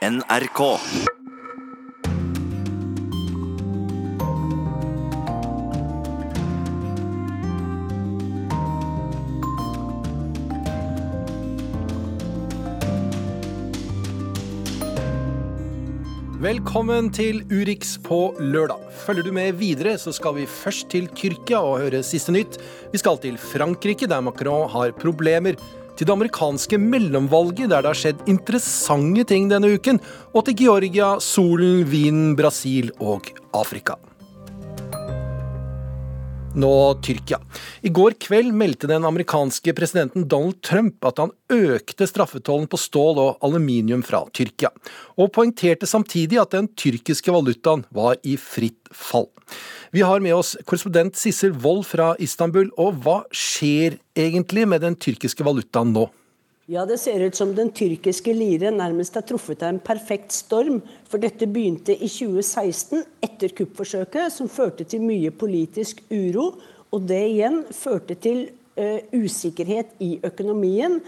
NRK. Velkommen til Urix på lørdag. Følger du med videre, så skal vi først til Tyrkia og høre siste nytt. Vi skal til Frankrike, der Macron har problemer. Til det amerikanske mellomvalget, der det har skjedd interessante ting denne uken. Og til Georgia, solen, vinen, Brasil og Afrika. Nå Tyrkia. I går kveld meldte den amerikanske presidenten Donald Trump at han økte straffetollen på stål og aluminium fra Tyrkia, og poengterte samtidig at den tyrkiske valutaen var i fritt fall. Vi har med oss korrespondent Sissel Wold fra Istanbul, og hva skjer egentlig med den tyrkiske valutaen nå? Ja, Det ser ut som den tyrkiske lire nærmest har truffet av en perfekt storm. For dette begynte i 2016, etter kuppforsøket, som førte til mye politisk uro. Og det igjen førte til uh, usikkerhet i økonomien.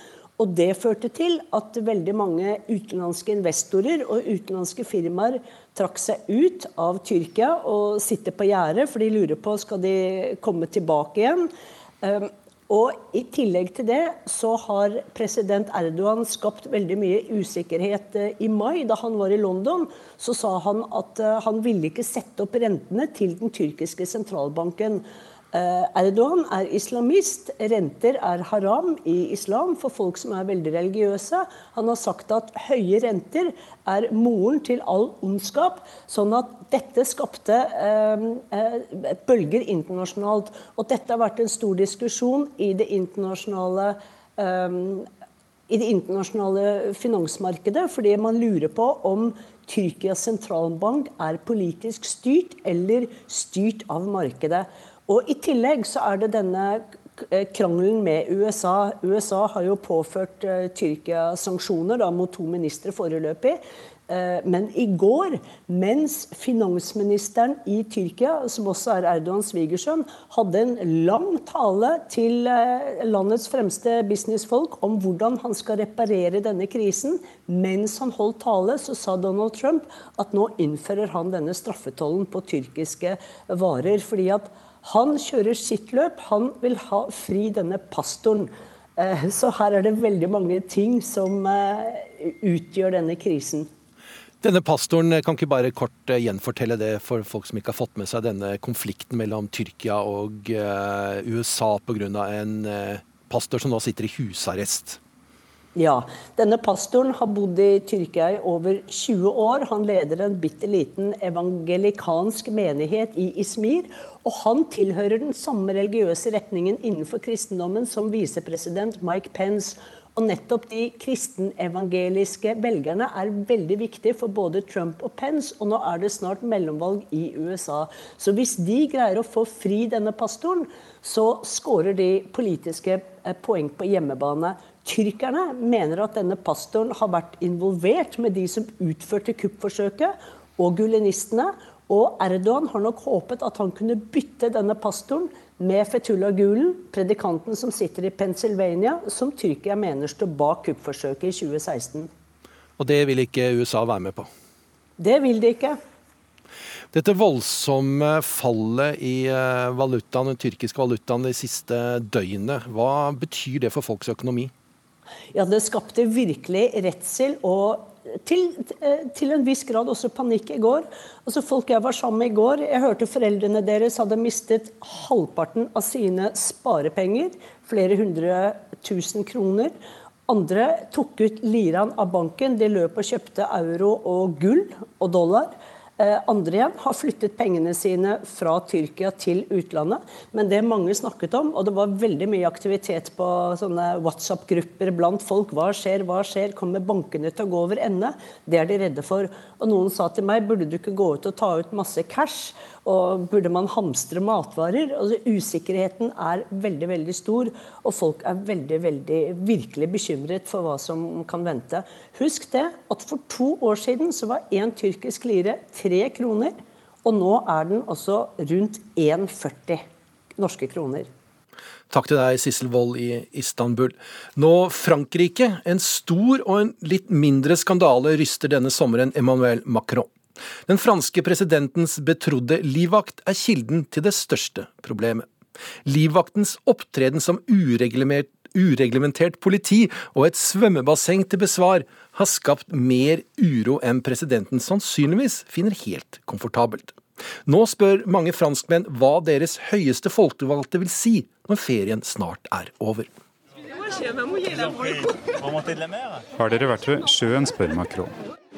Og det førte til at veldig mange utenlandske investorer og utenlandske firmaer trakk seg ut av Tyrkia og sitter på gjerdet, for de lurer på skal de komme tilbake igjen. Og I tillegg til det så har president Erdogan skapt veldig mye usikkerhet. Eh, I mai, da han var i London, så sa han at eh, han ville ikke sette opp rentene til den tyrkiske sentralbanken. Eh, Erdogan er islamist. Renter er haram i islam for folk som er veldig religiøse. Han har sagt at høye renter er moren til all ondskap. Sånn at dette skapte eh, eh, bølger internasjonalt. Og dette har vært en stor diskusjon i det internasjonale eh, i det internasjonale finansmarkedet, fordi man lurer på om Tyrkias sentralbank er politisk styrt eller styrt av markedet. Og I tillegg så er det denne eh, krangelen med USA. USA har jo påført uh, Tyrkia sanksjoner da, mot to ministre foreløpig. Uh, men i går, mens finansministeren i Tyrkia, som også er Erdogans svigersønn, hadde en lang tale til landets fremste businessfolk om hvordan han skal reparere denne krisen, mens han holdt tale, så sa Donald Trump at nå innfører han denne straffetollen på tyrkiske varer. fordi at han kjører sitt løp. Han vil ha fri denne pastoren. Eh, så her er det veldig mange ting som eh, utgjør denne krisen. Denne pastoren kan ikke bare kort eh, gjenfortelle det for folk som ikke har fått med seg denne konflikten mellom Tyrkia og USA pga. en pastor som nå sitter i husarrest? Ja. Denne pastoren har bodd i Tyrkia i over 20 år. Han leder en bitte liten evangelikansk menighet i Ismir. Og han tilhører den samme religiøse retningen innenfor kristendommen som visepresident Mike Pence. Og nettopp de kristenevangeliske velgerne er veldig viktige for både Trump og Pence. Og nå er det snart mellomvalg i USA. Så hvis de greier å få fri denne pastoren, så skårer de politiske eh, poeng på hjemmebane. Tyrkerne mener at denne pastoren har vært involvert med de som utførte kuppforsøket, og gulenistene. Og Erdogan har nok håpet at han kunne bytte denne pastoren med Fetullah Gulen, predikanten som sitter i Pennsylvania, som Tyrkia mener står bak kuppforsøket i 2016. Og det vil ikke USA være med på? Det vil de ikke. Dette voldsomme fallet i eh, valutaen, den tyrkiske valutaen de siste døgnet, hva betyr det for folks økonomi? Ja, det skapte virkelig redsel og til, til, en viss grad også panikk i går. Altså Folk jeg var sammen med i går, jeg hørte foreldrene deres hadde mistet halvparten av sine sparepenger. Flere hundre tusen kroner. Andre tok ut liraen av banken. De løp og kjøpte euro og gull og dollar. Eh, andre igjen har flyttet pengene sine fra Tyrkia til utlandet. Men det mange snakket om, og det var veldig mye aktivitet på sånne WhatsApp-grupper blant folk. Hva skjer, hva skjer? Kommer bankene til å gå over ende? Det er de redde for. Og noen sa til meg, burde du ikke gå ut og ta ut masse cash? Og burde man hamstre matvarer? Altså, usikkerheten er veldig veldig stor, og folk er veldig veldig virkelig bekymret for hva som kan vente. Husk det at for to år siden så var én tyrkisk lire tre kroner, og nå er den også rundt 1,40 norske kroner. Takk til deg, Sissel Wold i Istanbul. Nå Frankrike. En stor og en litt mindre skandale ryster denne sommeren Emmanuel Macron. Den franske presidentens betrodde livvakt er kilden til det største problemet. Livvaktens opptreden som ureglementert politi og et svømmebasseng til besvar har skapt mer uro enn presidenten sannsynligvis finner helt komfortabelt. Nå spør mange franskmenn hva deres høyeste folkevalgte vil si når ferien snart er over. Har dere vært ved sjøen, spør Macron.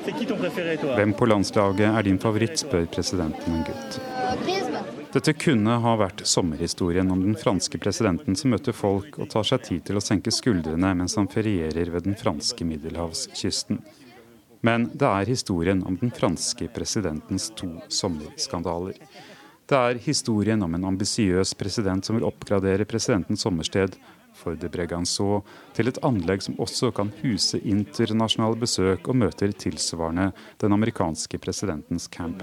Hvem på landslaget er din favoritt, spør presidenten en gutt. Dette kunne ha vært sommerhistorien om den franske presidenten som møter folk og tar seg tid til å senke skuldrene mens han ferierer ved den franske middelhavskysten. Men det er historien om den franske presidentens to sommerskandaler. Det er historien om en ambisiøs president som vil oppgradere presidentens sommersted for de Breganceau til et anlegg som også kan huse internasjonale besøk og møter tilsvarende den amerikanske presidentens camp.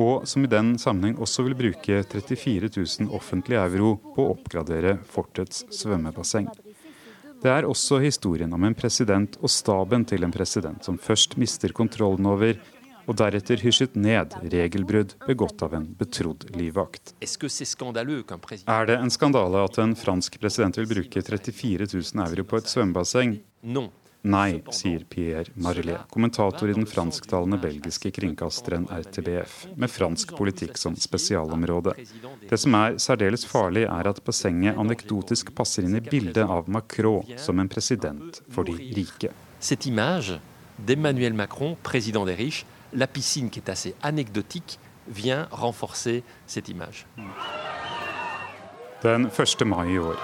Og som i den sammenheng også vil bruke 34 000 offentlige euro på å oppgradere fortets svømmebasseng. Det er også historien om en president og staben til en president som først mister kontrollen over, og deretter hysjet ned regelbrudd begått av en betrodd livvakt. Er det en skandale at en fransk president vil bruke 34 000 euro på et svømmebasseng? Nei, sier Pierre Marillet, kommentator i den fransktalende belgiske kringkasteren RTBF, med fransk politikk som spesialområde. Det som er særdeles farlig, er at bassenget anekdotisk passer inn i bildet av Macron som en president for de rike. Cette image d'Emmanuel Macron, président des riches, la piscine qui est assez anecdotique, vient renforcer cette image. Den 1. mai i år.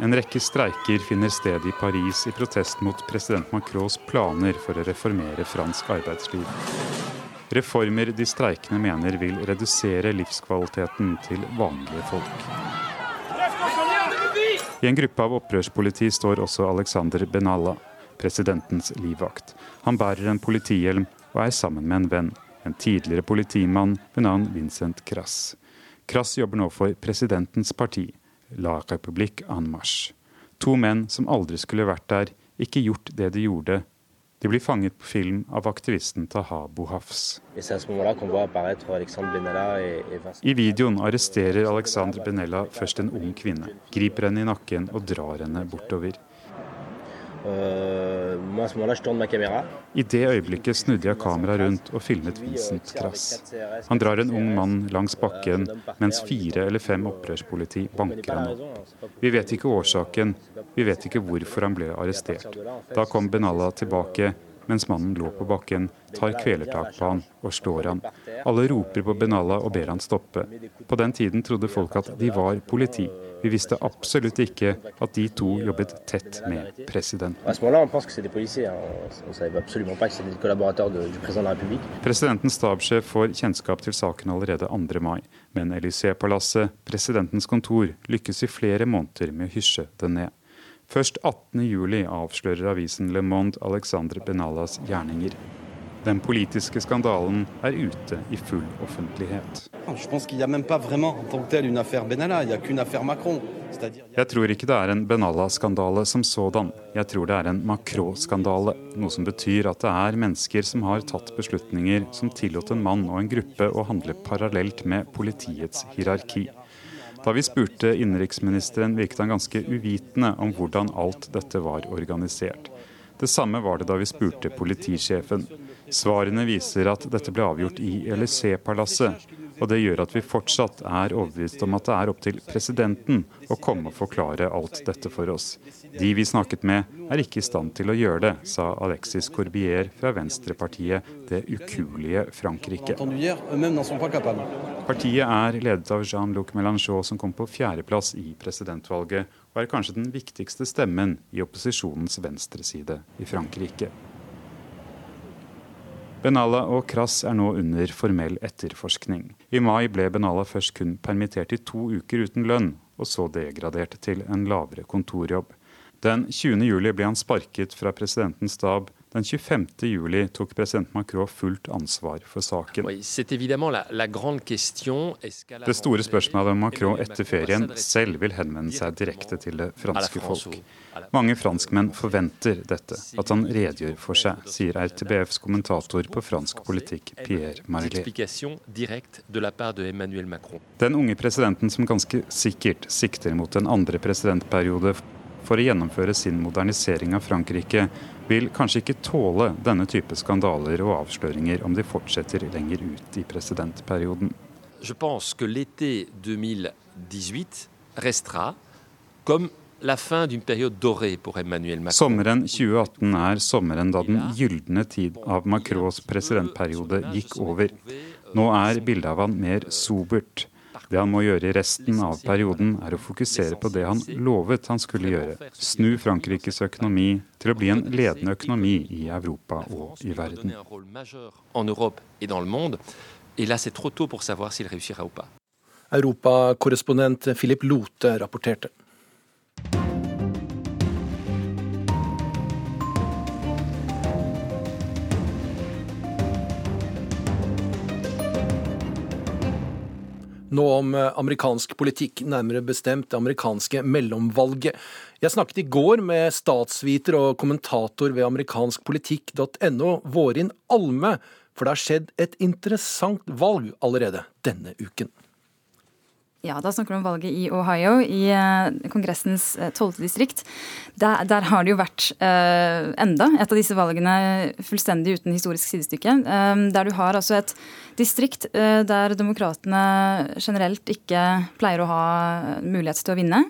En rekke streiker finner sted i Paris i protest mot president Macrons planer for å reformere fransk arbeidsliv. Reformer de streikende mener vil redusere livskvaliteten til vanlige folk. I en gruppe av opprørspoliti står også Alexander Benalla, presidentens livvakt. Han bærer en politihjelm og er sammen med en venn, en tidligere politimann ved navn Vincent Crass. Crass jobber nå for presidentens parti. La République en marche. To menn som aldri skulle vært der, ikke gjort det de gjorde. De blir fanget på film av aktivisten Taha Bouhafs. I videoen arresterer Alexandre Benella først en ung kvinne, griper henne i nakken og drar henne bortover. Euh, I det øyeblikket snudde jeg kameraet rundt og filmet Vincent Trass. Han drar en ung mann langs bakken mens fire eller fem opprørspoliti banker han opp. Vi vet ikke årsaken, vi vet ikke hvorfor han ble arrestert. Da kom Benalla tilbake mens mannen lå på bakken, tar kvelertak på han og slår han. Alle roper på Benalla og ber han stoppe. På den tiden trodde folk at de var politi. Vi visste absolutt ikke at de to jobbet tett med presidenten. Presidentens stabssjef får kjennskap til saken allerede 2. mai, men Élysée-palasset, presidentens kontor, lykkes i flere måneder med å hysje den ned. Først 18.07 avslører avisen Le Monde Alexandre Benalas gjerninger. Den politiske skandalen er ute i full offentlighet. Jeg tror ikke det er en Benalla-skandale som sådan. Jeg tror det er en Macron-skandale. Noe som betyr at det er mennesker som har tatt beslutninger som tillot en mann og en gruppe å handle parallelt med politiets hierarki. Da vi spurte innenriksministeren, virket han ganske uvitende om hvordan alt dette var organisert. Det samme var det da vi spurte politisjefen. Svarene viser at dette ble avgjort i Élysée-palasset, og det gjør at vi fortsatt er overbevist om at det er opp til presidenten å komme og forklare alt dette for oss. De vi snakket med, er ikke i stand til å gjøre det, sa Alexis Corbier fra venstrepartiet Det ukuelige Frankrike. Partiet er ledet av Jean-Luc Mélenchon, som kom på fjerdeplass i presidentvalget, og er kanskje den viktigste stemmen i opposisjonens venstreside i Frankrike. Benalla og Krass er nå under formell etterforskning. I mai ble Benalla først kun permittert i to uker uten lønn, og så degradert til en lavere kontorjobb. Den 20. juli ble han sparket fra presidentens stab Den 25. juli tok president Macron fullt ansvar for saken. Det store spørsmålet om Macron etter ferien selv vil henvende seg direkte til det franske folk. Mange franskmenn forventer dette, at han redegjør for seg, sier RTBFs kommentator på fransk politikk Pierre Marlet. Den unge presidenten som ganske sikkert sikter mot en andre presidentperiode for å gjennomføre sin modernisering av Frankrike, vil kanskje ikke tåle denne type skandaler og avsløringer om de fortsetter lenger ut i presidentperioden. Je pense que l'été 2018 restera comme la fin d'une période dorée pour Emmanuel Macron. Sommeren 2018 er sommeren da den gylne tid av Macrons presidentperiode gikk over. Nå er bildet av han mer sobert. Det han må gjøre i resten av perioden, er å fokusere på det han lovet han skulle gjøre. Snu Frankrikes økonomi til å bli en ledende økonomi i Europa og i verden. Europakorrespondent Philip Lote rapporterte. Nå om eh, amerikansk politikk, nærmere bestemt det amerikanske mellomvalget. Jeg snakket i går med statsviter og kommentator ved amerikanskpolitikk.no, Vårin Alme, for det har skjedd et interessant valg allerede denne uken. Ja, da snakker du om valget i Ohio, i uh, kongressens uh, tolvte distrikt. Der, der, har det jo vært uh, enda et av disse valgene fullstendig uten historisk sidestykke. der du har altså et distrikt der demokratene generelt ikke pleier å ha mulighet til å vinne.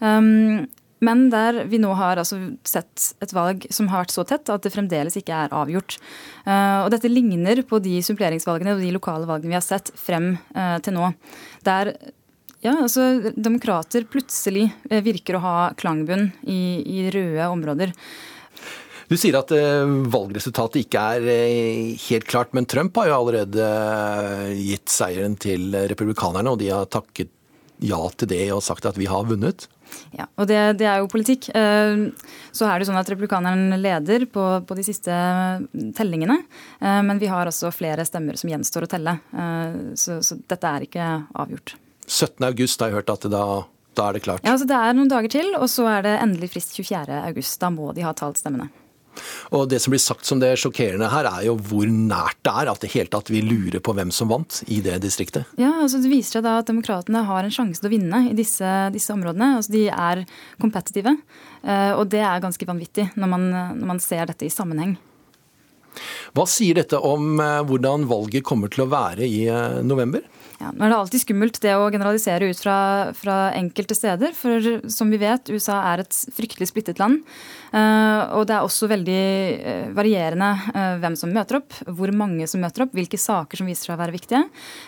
Um, men der vi nå har altså sett et valg som har vært så tett at det fremdeles ikke er avgjort. og dette ligner på de suppleringsvalgene og de lokale valgene vi har sett frem til nå. Der ja, altså Demokrater plutselig eh, virker å ha klangbunn i, i røde områder. Du sier at eh, valgresultatet ikke er eh, helt klart, men Trump har jo allerede gitt seieren til republikanerne, og de har takket ja til det og sagt at vi har vunnet. Ja, og det, det er jo politikk. Så er det sånn at republikanerne leder på, på, de siste tellingene. Men vi har også flere stemmer som gjenstår å telle. Så, så dette er ikke avgjort. 17. august har jeg hørt at da, da er det klart. Ja, altså Det er noen dager til, og så er det endelig frist 24. august. Da må de ha talt stemmene. Og Det som blir sagt som det sjokkerende her, er jo hvor nært det er at det hele tatt vi lurer på hvem som vant i det distriktet. Ja, altså Det viser seg da at demokratene har en sjanse til å vinne i disse, disse områdene. Altså De er kompetitive, eh, og det er ganske vanvittig når man, når man ser dette i sammenheng. Hva sier dette om eh, hvordan valget kommer til å være i eh, november? Ja, er det alltid skummelt det å generalisere ut fra, fra, enkelte steder. For som vi vet, USA er et fryktelig splittet land. Uh, og det er også veldig uh, varierende uh, hvem som møter opp, hvor mange som møter opp, hvilke saker som viser seg å være viktige.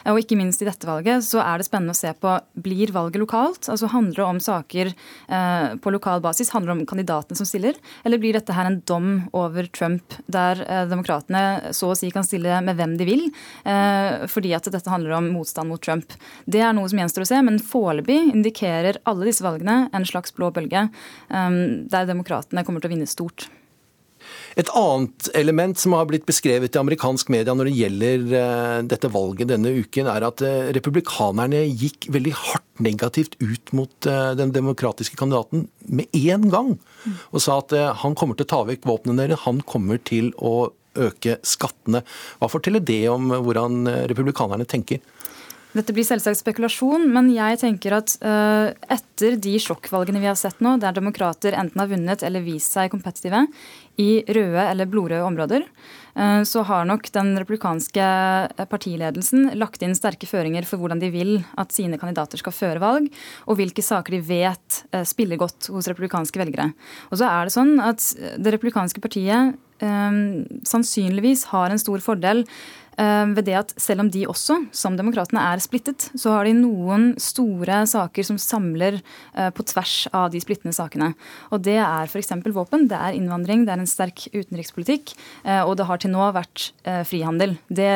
og ikke minst i dette valget så er det spennende å se på blir valget lokalt. Altså Handler det om saker på lokal basis? Handler det om kandidatene som stiller? Eller blir dette her en dom over Trump, der demokratene så å si kan stille med hvem de vil, fordi at dette handler om motstand motstand mot Trump. Det er noe som gjenstår å se, men foreløpig indikerer alle disse valgene en slags blå bølge, um, der demokratene kommer til å vinne stort. Et annet element som har blitt beskrevet i amerikansk media når det gjelder uh, dette valget denne uken, er at uh, republikanerne gikk veldig hardt negativt ut mot uh, den demokratiske kandidaten med én gang. Og sa at han kommer til å ta vekk våpnene deres, han kommer til å øke skattene. Hva forteller det om hvordan republikanerne tenker? Dette blir selvsagt spekulasjon, men jeg tenker at uh, etter de sjokkvalgene vi har sett nå, der demokrater enten har vunnet eller vist seg kompetitive i røde eller blodrøde områder, uh, så har nok den republikanske partiledelsen lagt inn sterke føringer for hvordan de vil at sine kandidater skal føre valg, og hvilke saker de vet uh, spiller godt hos republikanske velgere. Og så er det sånn at det republikanske partiet sannsynligvis har en stor fordel Eh, ved det at selv om de også, som demokratene, er splittet, så har de noen store saker som samler eh, på tvers av de splittende sakene. Og det er f.eks. våpen, det er innvandring, det er en sterk utenrikspolitikk, eh, og det har til nå vært frihandel. Det,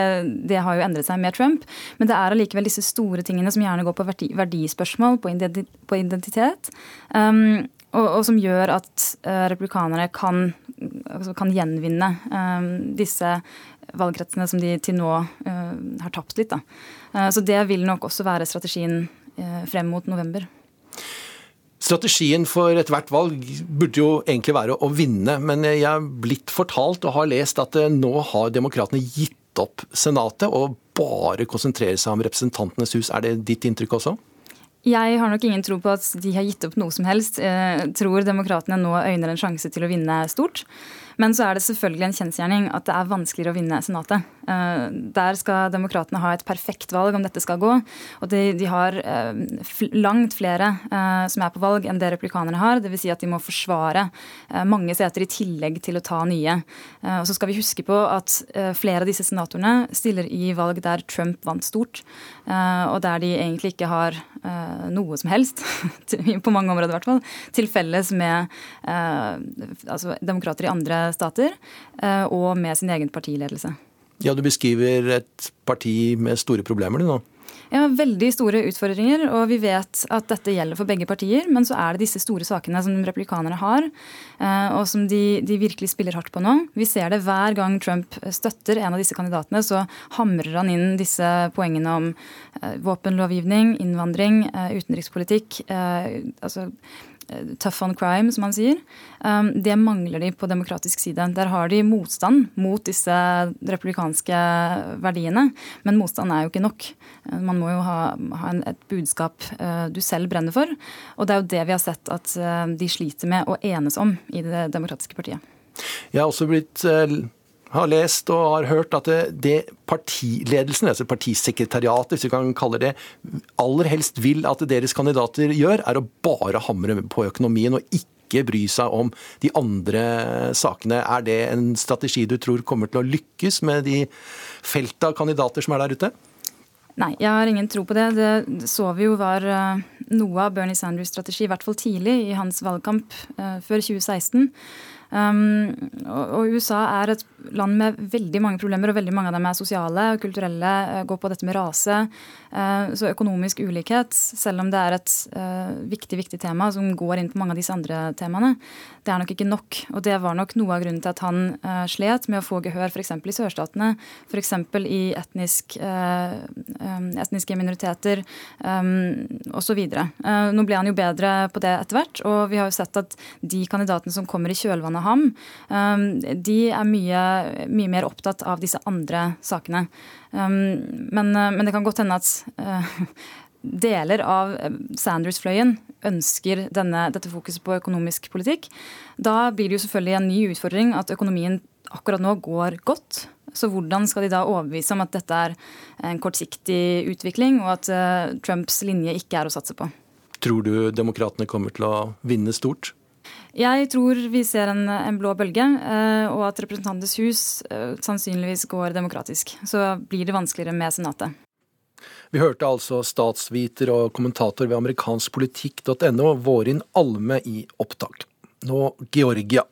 det har jo endret seg med Trump, men det er allikevel disse store tingene som gjerne går på verdispørsmål, på identitet. Um, og, og, som gjør at uh, republikanerne kan altså kan gjenvinne disse valgkretsene som de til nå har tapt litt. Da. Så det vil nok også være strategien frem mot november. Strategien for ethvert valg burde jo egentlig være å vinne, men jeg er blitt fortalt og har lest at nå har demokratene gitt opp Senatet og bare konsentrerer seg om Representantenes hus. Er det ditt inntrykk også? Jeg har nok ingen tro på at de har gitt opp noe som helst. Jeg eh, tror demokratene nå øyner en sjanse til å vinne stort. Men så er det selvfølgelig en kjensgjerning at det er vanskeligere å vinne Senatet. Eh, der skal demokratene ha et perfekt valg om dette skal gå. Og de, de har eh, langt flere eh, som er på valg enn det replikanerne har. Dvs. Si at de må forsvare mange seter i tillegg til å ta nye. Og så skal vi huske på at flere av disse senatorene stiller i valg der Trump vant stort, og der de egentlig ikke har noe som helst, på mange områder i hvert fall, til felles med altså, demokrater i andre stater, eh, og med sin egen partiledelse. Ja, Du beskriver et parti med store problemer du nå? Ja, Veldig store utfordringer, og vi vet at dette gjelder for begge partier. Men så er det disse store sakene som replikanere har, eh, og som de, de, virkelig spiller hardt på nå. Vi ser det hver gang Trump støtter en av disse kandidatene, så hamrer han inn disse poengene om eh, våpenlovgivning, innvandring, utenrikspolitikk. altså tough on crime, som han sier. Um, det mangler de på demokratisk side. Der har de motstand mot disse republikanske verdiene, men motstand er jo ikke nok. Eh, man må jo ha, ha et budskap eh, du selv brenner for, og det er jo det vi har sett at de sliter med å enes om i Det demokratiske partiet. Jeg har også blitt har lest og har hørt at det, det partiledelsen, altså partisekretariatet, hvis vi kan kalle det aller helst vil at deres kandidater gjør, er å bare hamre på økonomien og ikke bry seg om de andre sakene. Er det en strategi du tror kommer til å lykkes med de feltet av kandidater som er der ute? Nei, jeg har ingen tro på det. Det så vi jo var eh, noe av Bernie Sanders' strategi, i hvert fall tidlig i hans valgkamp uh, før 2016. Um, og USA er et land med veldig mange problemer, og veldig mange av dem er sosiale og kulturelle. Eh, går på dette med rase. Eh, så økonomisk ulikhet, selv om det er et uh, viktig viktig tema som går inn på mange av disse andre temaene, det er nok ikke nok. Og det var nok noe av grunnen til at han slet med å få gehør f.eks. i sørstatene, f.eks. i etnisk, etniske minoriteter osv. Nå ble han jo bedre på det etter hvert, og vi har jo sett at de kandidatene som kommer i kjølvannet av ham, de er mye mye mer opptatt av disse andre sakene. Um, men, uh, men det kan godt hende at uh, deler av uh, Sanders-fløyen ønsker denne, dette fokuset på økonomisk politikk. Da blir det jo selvfølgelig en ny utfordring at økonomien akkurat nå går godt. Så hvordan skal de da overbevise om at dette er en kortsiktig utvikling, og at Trumps linje ikke er å satse på? Tror du demokratene kommer til å vinne stort? Jeg tror vi ser en, en blå bølge, eh, og at Representantenes hus eh, sannsynligvis går demokratisk. Så blir det vanskeligere med Senatet. Vi hørte altså statsviter og kommentator ved amerikanskpolitikk.no, Vårin Alme, i opptak. Nå Georgia.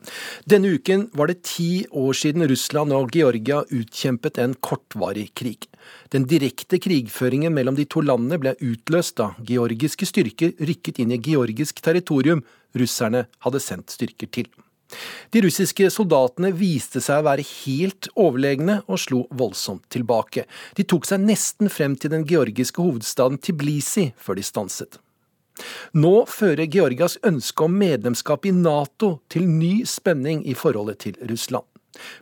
Denne uken var det ti år siden Russland og Georgia utkjempet en kortvarig krig. Den direkte krigføringen mellom de to landene ble utløst da georgiske styrker rykket inn i georgisk territorium russerne hadde sendt styrker til. De russiske soldatene viste seg å være helt overlegne og slo voldsomt tilbake. De tok seg nesten frem til den georgiske hovedstaden Tiblisi før de stanset. Nå fører Georgias ønske om medlemskap i Nato til ny spenning i forholdet til Russland.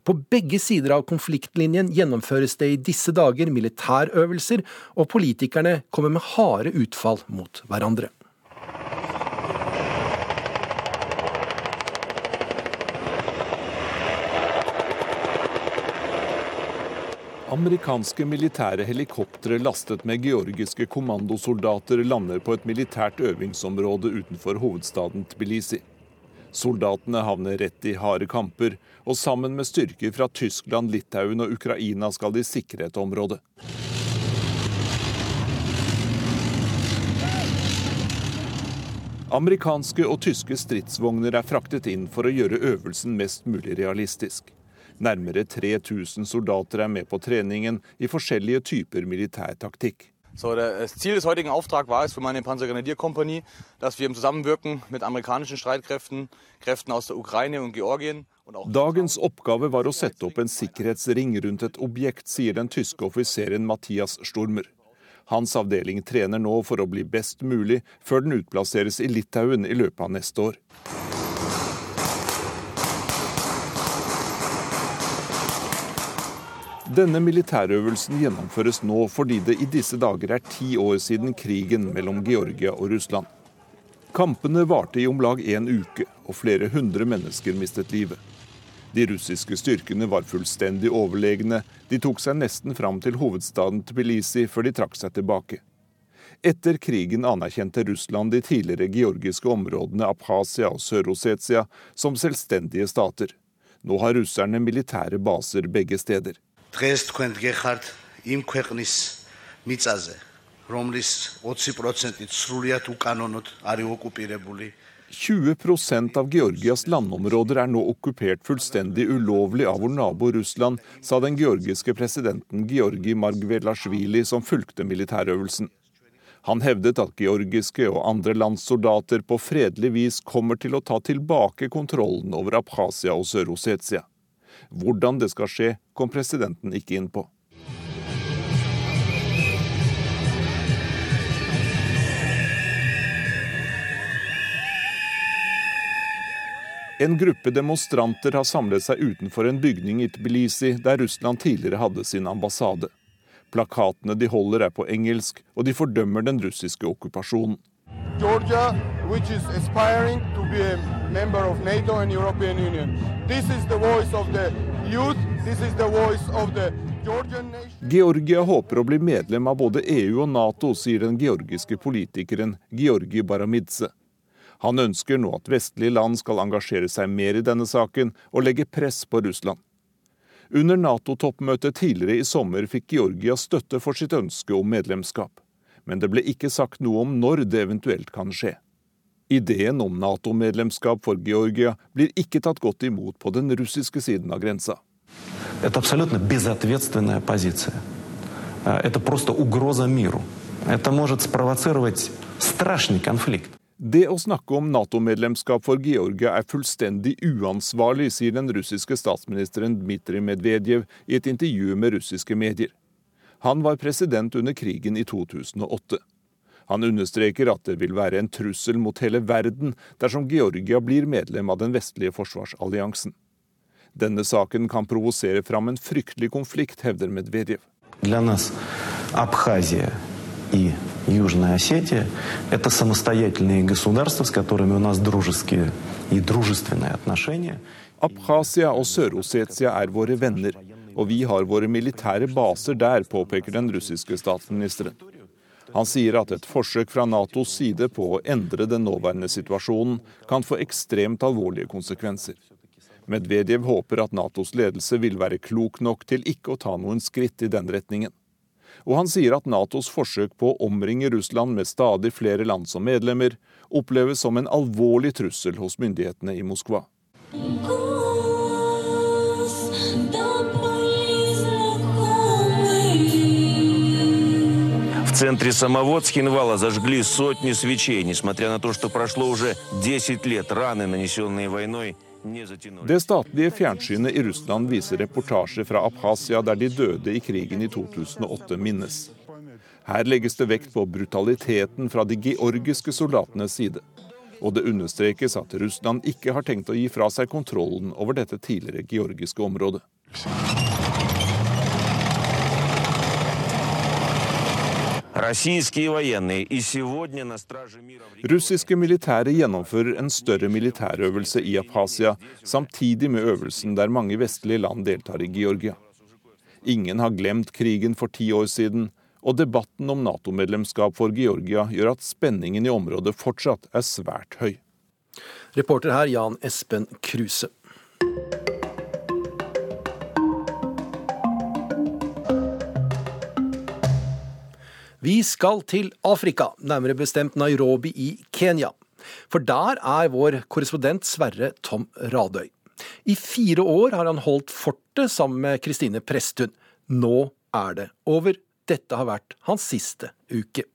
På begge sider av konfliktlinjen gjennomføres det i disse dager militærøvelser, og politikerne kommer med harde utfall mot hverandre. Amerikanske militære helikoptre lastet med georgiske kommandosoldater lander på et militært øvingsområde utenfor hovedstaden Tbilisi. Soldatene havner rett i harde kamper, og sammen med styrker fra Tyskland, Litauen og Ukraina skal de sikre et område. Amerikanske og tyske stridsvogner er fraktet inn for å gjøre øvelsen mest mulig realistisk. Nærmere 3000 soldater er med på treningen i forskjellige typer militærtaktikk. So, das Ziel des heutigen Auftrags war es für meine Panzergrenadierkompanie, dass wir im Zusammenwirken mit amerikanischen Streitkräften, Kräften aus der Ukraine und Georgien Dagens oppgave var å sette opp en sikkerhetsring rundt et objekt, sier den tyske offiseren Mathias Stormer. Hans avdeling trener nå for å bli best mulig før den utplasseres i Litauen i løpet av neste år. Denne militærøvelsen gjennomføres nå fordi det i disse dager er ti år siden krigen mellom Georgia og Russland. Kampene varte i om lag en uke, og flere hundre mennesker mistet livet. De russiske styrkene var fullstendig overlegne. De tok seg nesten fram til hovedstaden Tbilisi før de trakk seg tilbake. Etter krigen anerkjente Russland de tidligere georgiske områdene Abkhasia og Sør-Osetia som selvstendige stater. Nå har russerne militære baser begge steder რომლის 20%-ით სრულიად უკანონოდ არის ოკუპირებული. 20 av Georgias landområder er nå okkupert fullstendig ulovlig av vår nabo Russland, sa den georgiske presidenten Georgi Margvelasjvili som fulgte militærøvelsen. Han hevdet at georgiske og andre lands soldater på fredelig vis kommer til å ta tilbake kontrollen over Abkhasia og Sør-Ossetia. Hvordan det skal skje, kom presidenten ikke inn på. En gruppe demonstranter har samlet seg utenfor en bygning i Tbilisi, der Russland tidligere hadde sin ambassade. Plakatene de holder er på engelsk, og de fordømmer den russiske okkupasjonen. Georgia, which is aspiring to be a member of NATO and European Union. This is the voice of the youth. This is the voice of the. Georgia håper å bli medlem av både EU og Nato, sier den georgiske politikeren Georgi Baramidze. Han ønsker nå at vestlige land skal engasjere seg mer i denne saken og legge press på Russland. Under Nato-toppmøtet tidligere i sommer fikk Georgia støtte for sitt ønske om medlemskap Men det ble ikke sagt noe om når det eventuelt kan skje. Ideen om Nato-medlemskap for Georgia blir ikke tatt godt imot på den russiske siden av grensa. Это абсолютно безответственная позиция. Это просто угроза миру. Это может спровоцировать страшный конфликт. Det å snakke om Nato-medlemskap for Georgia er fullstendig uansvarlig, sier den russiske statsministeren Dmitrij Medvedev i et intervju med russiske medier. Han var president under krigen i 2008. Han understreker at det vil være en trussel mot hele verden dersom Georgia blir medlem av den vestlige forsvarsalliansen. Denne saken kan provosere fram en fryktelig konflikt, hevder Medvedev. Abkhazia и Южная Осетия – это самостоятельные государства, с которыми у нас дружеские и дружественные отношения. Abkhasia og Sør-Ossetia er våre venner, og vi har våre militære baser der, påpeker den russiske statsministeren. Han sier at et forsøk fra Natos side på å endre den nåværende situasjonen kan få ekstremt alvorlige konsekvenser. Medvedev håper at Natos ledelse vil være klok nok til ikke å ta noen skritt i den retningen. Og han sier at Natos forsøk på å omringe Russland med stadig flere land som medlemmer, oppleves som en alvorlig trussel hos myndighetene i Moskva. центре самого Цхинвала зажгли сотни свечей, несмотря на то, что прошло уже 10 лет раны, нанесенные войной, det statlige fjernsynet i Russland viser reportasjer fra Abkhasia der de døde i krigen i 2008 minnes. Her legges det vekt på brutaliteten fra de georgiske soldatenes side. Og det understrekes at Russland ikke har tenkt å gi fra seg kontrollen over dette tidligere georgiske området. Russiske militære gjennomfører en større militærøvelse i Abkhasia, samtidig med øvelsen der mange vestlige land deltar i Georgia. Ingen har glemt krigen for ti år siden, og debatten om Nato-medlemskap for Georgia gjør at spenningen i området fortsatt er svært høy. Reporter her Jan Espen Kruse. Vi skal til Afrika, nærmere bestemt Nairobi i Kenya. For der er vår korrespondent Sverre Tom Radøy. I fire år har han holdt fortet sammen med Kristine Presttun. Nå er det over. Dette har vært hans siste uke.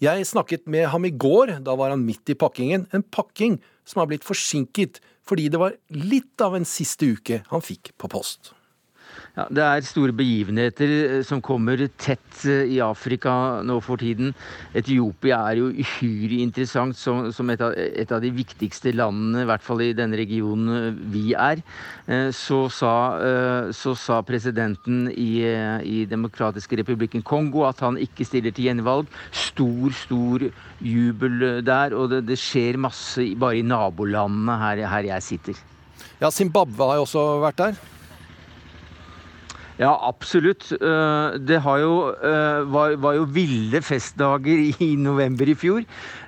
Jeg snakket med ham i går. Da var han midt i pakkingen. En pakking som har blitt forsinket fordi det var litt av en siste uke han fikk på post. Ja, det er store begivenheter eh, som kommer tett eh, i Afrika nå for tiden. Etiopia er jo uhyre interessant som, som et, av, et, av, de viktigste landene, i hvert fall i denne regionen eh, vi er. Så sa, så sa presidenten i, i Demokratiske republikken Kongo at han ikke stiller til gjenvalg. Stor, stor jubel der, og det, det skjer masse bare i nabolandene her, her jeg sitter. Ja, Zimbabwe har jo også vært der? Ja, absolutt. Eh, det jo, eh, var, var, jo ville festdager i november i fjor.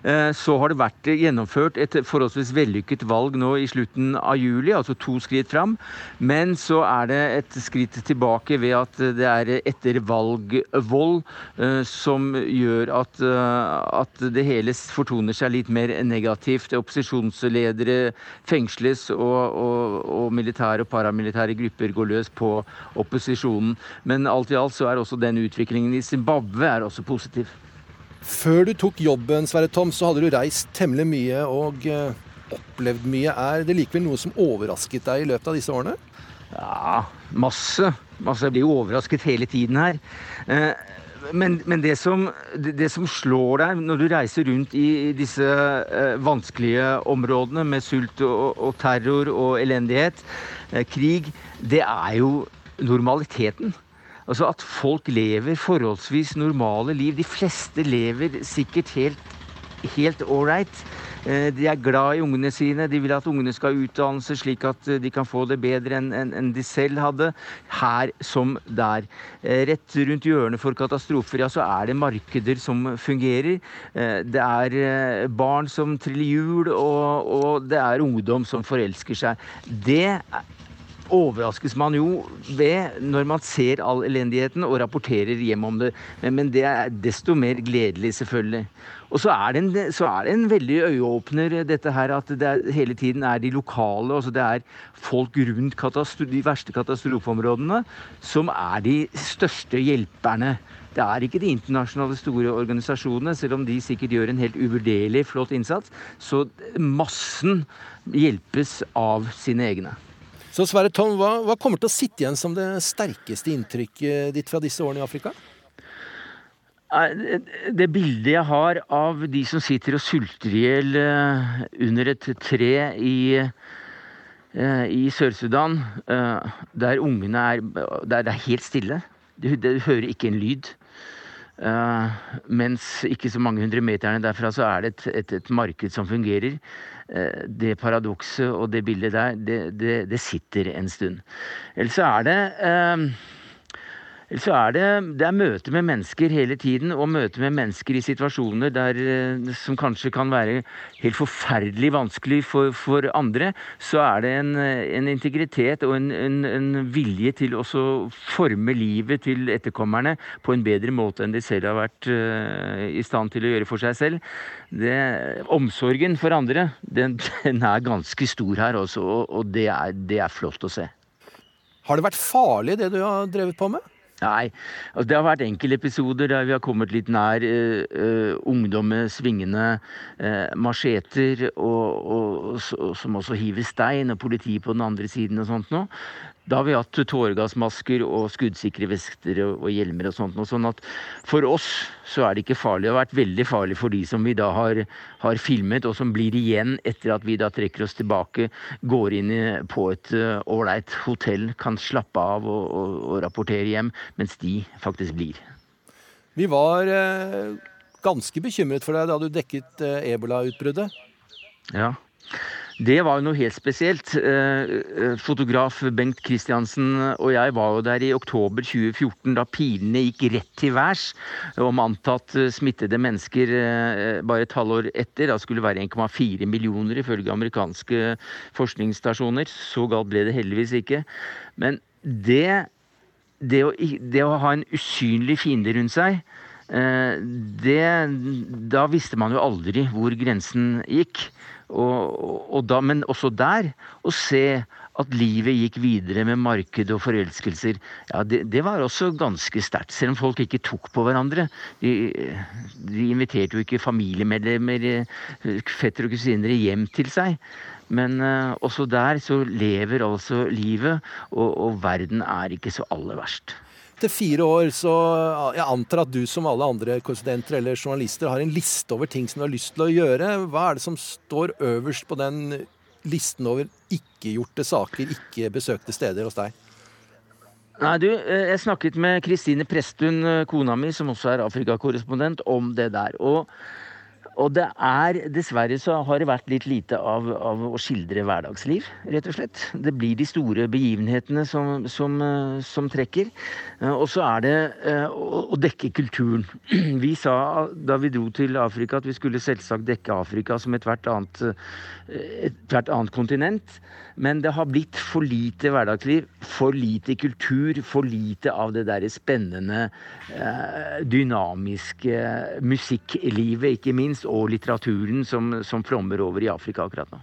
Eh, så har det vært gjennomført et forholdsvis vellykket valg nå i slutten av juli, altså to skritt fram. Men så er det et skritt tilbake ved at det er ettervalgvold som gjør at, at det hele fortoner seg litt mer negativt. Opposisjonsledere fengsles, og, og, og militære og paramilitære grupper går løs på opposisjon opposisjonen. Men alt i alt så er også den utviklingen i Zimbabwe er også positiv. Før du tok jobben, Sverre Tom, så hadde du reist temmelig mye og eh, opplevd mye. Er det likevel noe som overrasket deg i løpet av disse årene? Ja, masse. masse. Jeg blir jo overrasket hele tiden her. Eh, men, men det, som, det, som, slår deg når du reiser rundt i disse eh, vanskelige områdene med sult og, og terror og elendighet, krig, det er jo normaliteten. Altså at folk lever forholdsvis normale liv. De fleste lever sikkert helt helt ålreit. Eh, de er glad i ungene sine. De vil at ungene skal ha utdannelse slik at eh, de kan få det bedre enn de selv hadde. Her som der. Eh, rett rundt hjørnet for katastrofer ja, så er det markeder som fungerer. Det er barn som triller hjul, og, og det er ungdom som forelsker seg. Det overraskes man jo ved når man ser all elendigheten og rapporterer hjem om det. Men, det er desto mer gledelig, selvfølgelig. Og så er, en, så er det en, veldig øyeåpner, dette her at det er, hele tiden er de lokale, altså det er folk rundt de verste katastrofeområdene, som er de største hjelperne. Det er ikke de internasjonale store organisasjonene, selv om de sikkert gjør en helt uvurderlig flott innsats. Så massen hjelpes av sine egne. Så Sverre Tom, hva, hva, kommer til å sitte igjen som det sterkeste inntrykket ditt fra disse årene i Afrika? Det bildet jeg har av de som sitter og sulter i hjel eh, under et tre i, eh, i Sør-Sudan, eh, der ungene er Der det er helt stille. Du, hører ikke en lyd. mens ikke så mange hundre meterne derfra så er det et, et, et marked som fungerer. Eh, det paradokset og det bildet der, det, det, det sitter en stund. Ellers så er det eh, så er det, det er møte med mennesker hele tiden, og møte med mennesker i situasjoner der, eh, som kanskje kan være helt forferdelig vanskelig for, for andre. Så er det en, en integritet og en, en, en vilje til å forme livet til etterkommerne på en bedre måte enn de selv har vært uh, i stand til å gjøre for seg selv. Det, omsorgen for andre, den, den, er ganske stor her også, og det er, det er flott å se. Har det vært farlig, det du har drevet på med? Nei. Altså, det har vært enkeltepisoder der vi har kommet litt nær uh, uh, ungdom med svingende uh, macheter, og, og, og, som også hiver stein, og politi på den andre siden og sånt noe. Da har vi hatt tåregassmasker og skuddsikre vester og, hjelmer og sånt. Og sånn at for oss så er det ikke farlig. Det har vært veldig farlig for de som vi da har, har filmet, og som blir igjen etter at vi da trekker oss tilbake, går inn på et eh, ålreit uh, hotell, kan slappe av og, og, og, rapportere hjem, mens de faktisk blir. Vi var uh, ganske bekymret for deg da du dekket uh, ebolautbruddet. Ja. Det var jo noe helt spesielt. Eh, eh, fotograf Bengt Kristiansen og jeg var jo der i oktober 2014 da pilene gikk rett til værs om antatt eh, smittede mennesker bare et halvår etter. Da skulle det være 1,4 millioner ifølge amerikanske forskningsstasjoner. Så galt ble det heldigvis ikke. Men det, det, å, det å ha en usynlig fiende rundt seg det, da visste man jo aldri hvor grensen gikk. Og, og da, men også der å se at livet gikk videre med marked og forelskelser, ja, det, det var også ganske sterkt. Selv om folk ikke tok på hverandre. De, de inviterte jo ikke familiemedlemmer, fettere og kusiner hjem til seg. Men uh, også der så lever altså livet, og, og verden er ikke så aller verst. Etter fire år, så jeg antar at du som alle andre korrespondenter eller journalister har en liste over ting som du har lyst til å gjøre. Hva er det som står øverst på den listen over ikke-gjorte saker, ikke besøkte steder hos deg? Nei, du, eh, Jeg snakket med Kristine Presttun, eh, kona mi, som også er Afrikakorrespondent, om det der. Og og det er Dessverre så har det vært litt lite av, av, å skildre hverdagsliv, rett og slett. Det blir de store begivenhetene som, som, eh, som trekker. Eh, og så er det eh, å, dekke kulturen. Vi sa da vi dro til Afrika at vi skulle selvsagt dekke Afrika som ethvert annet, et annet kontinent. Men det har blitt for lite hverdagsliv, for lite kultur, for lite av det derre spennende, dynamiske musikklivet, ikke minst og litteraturen som, som flommer over i Afrika akkurat nå.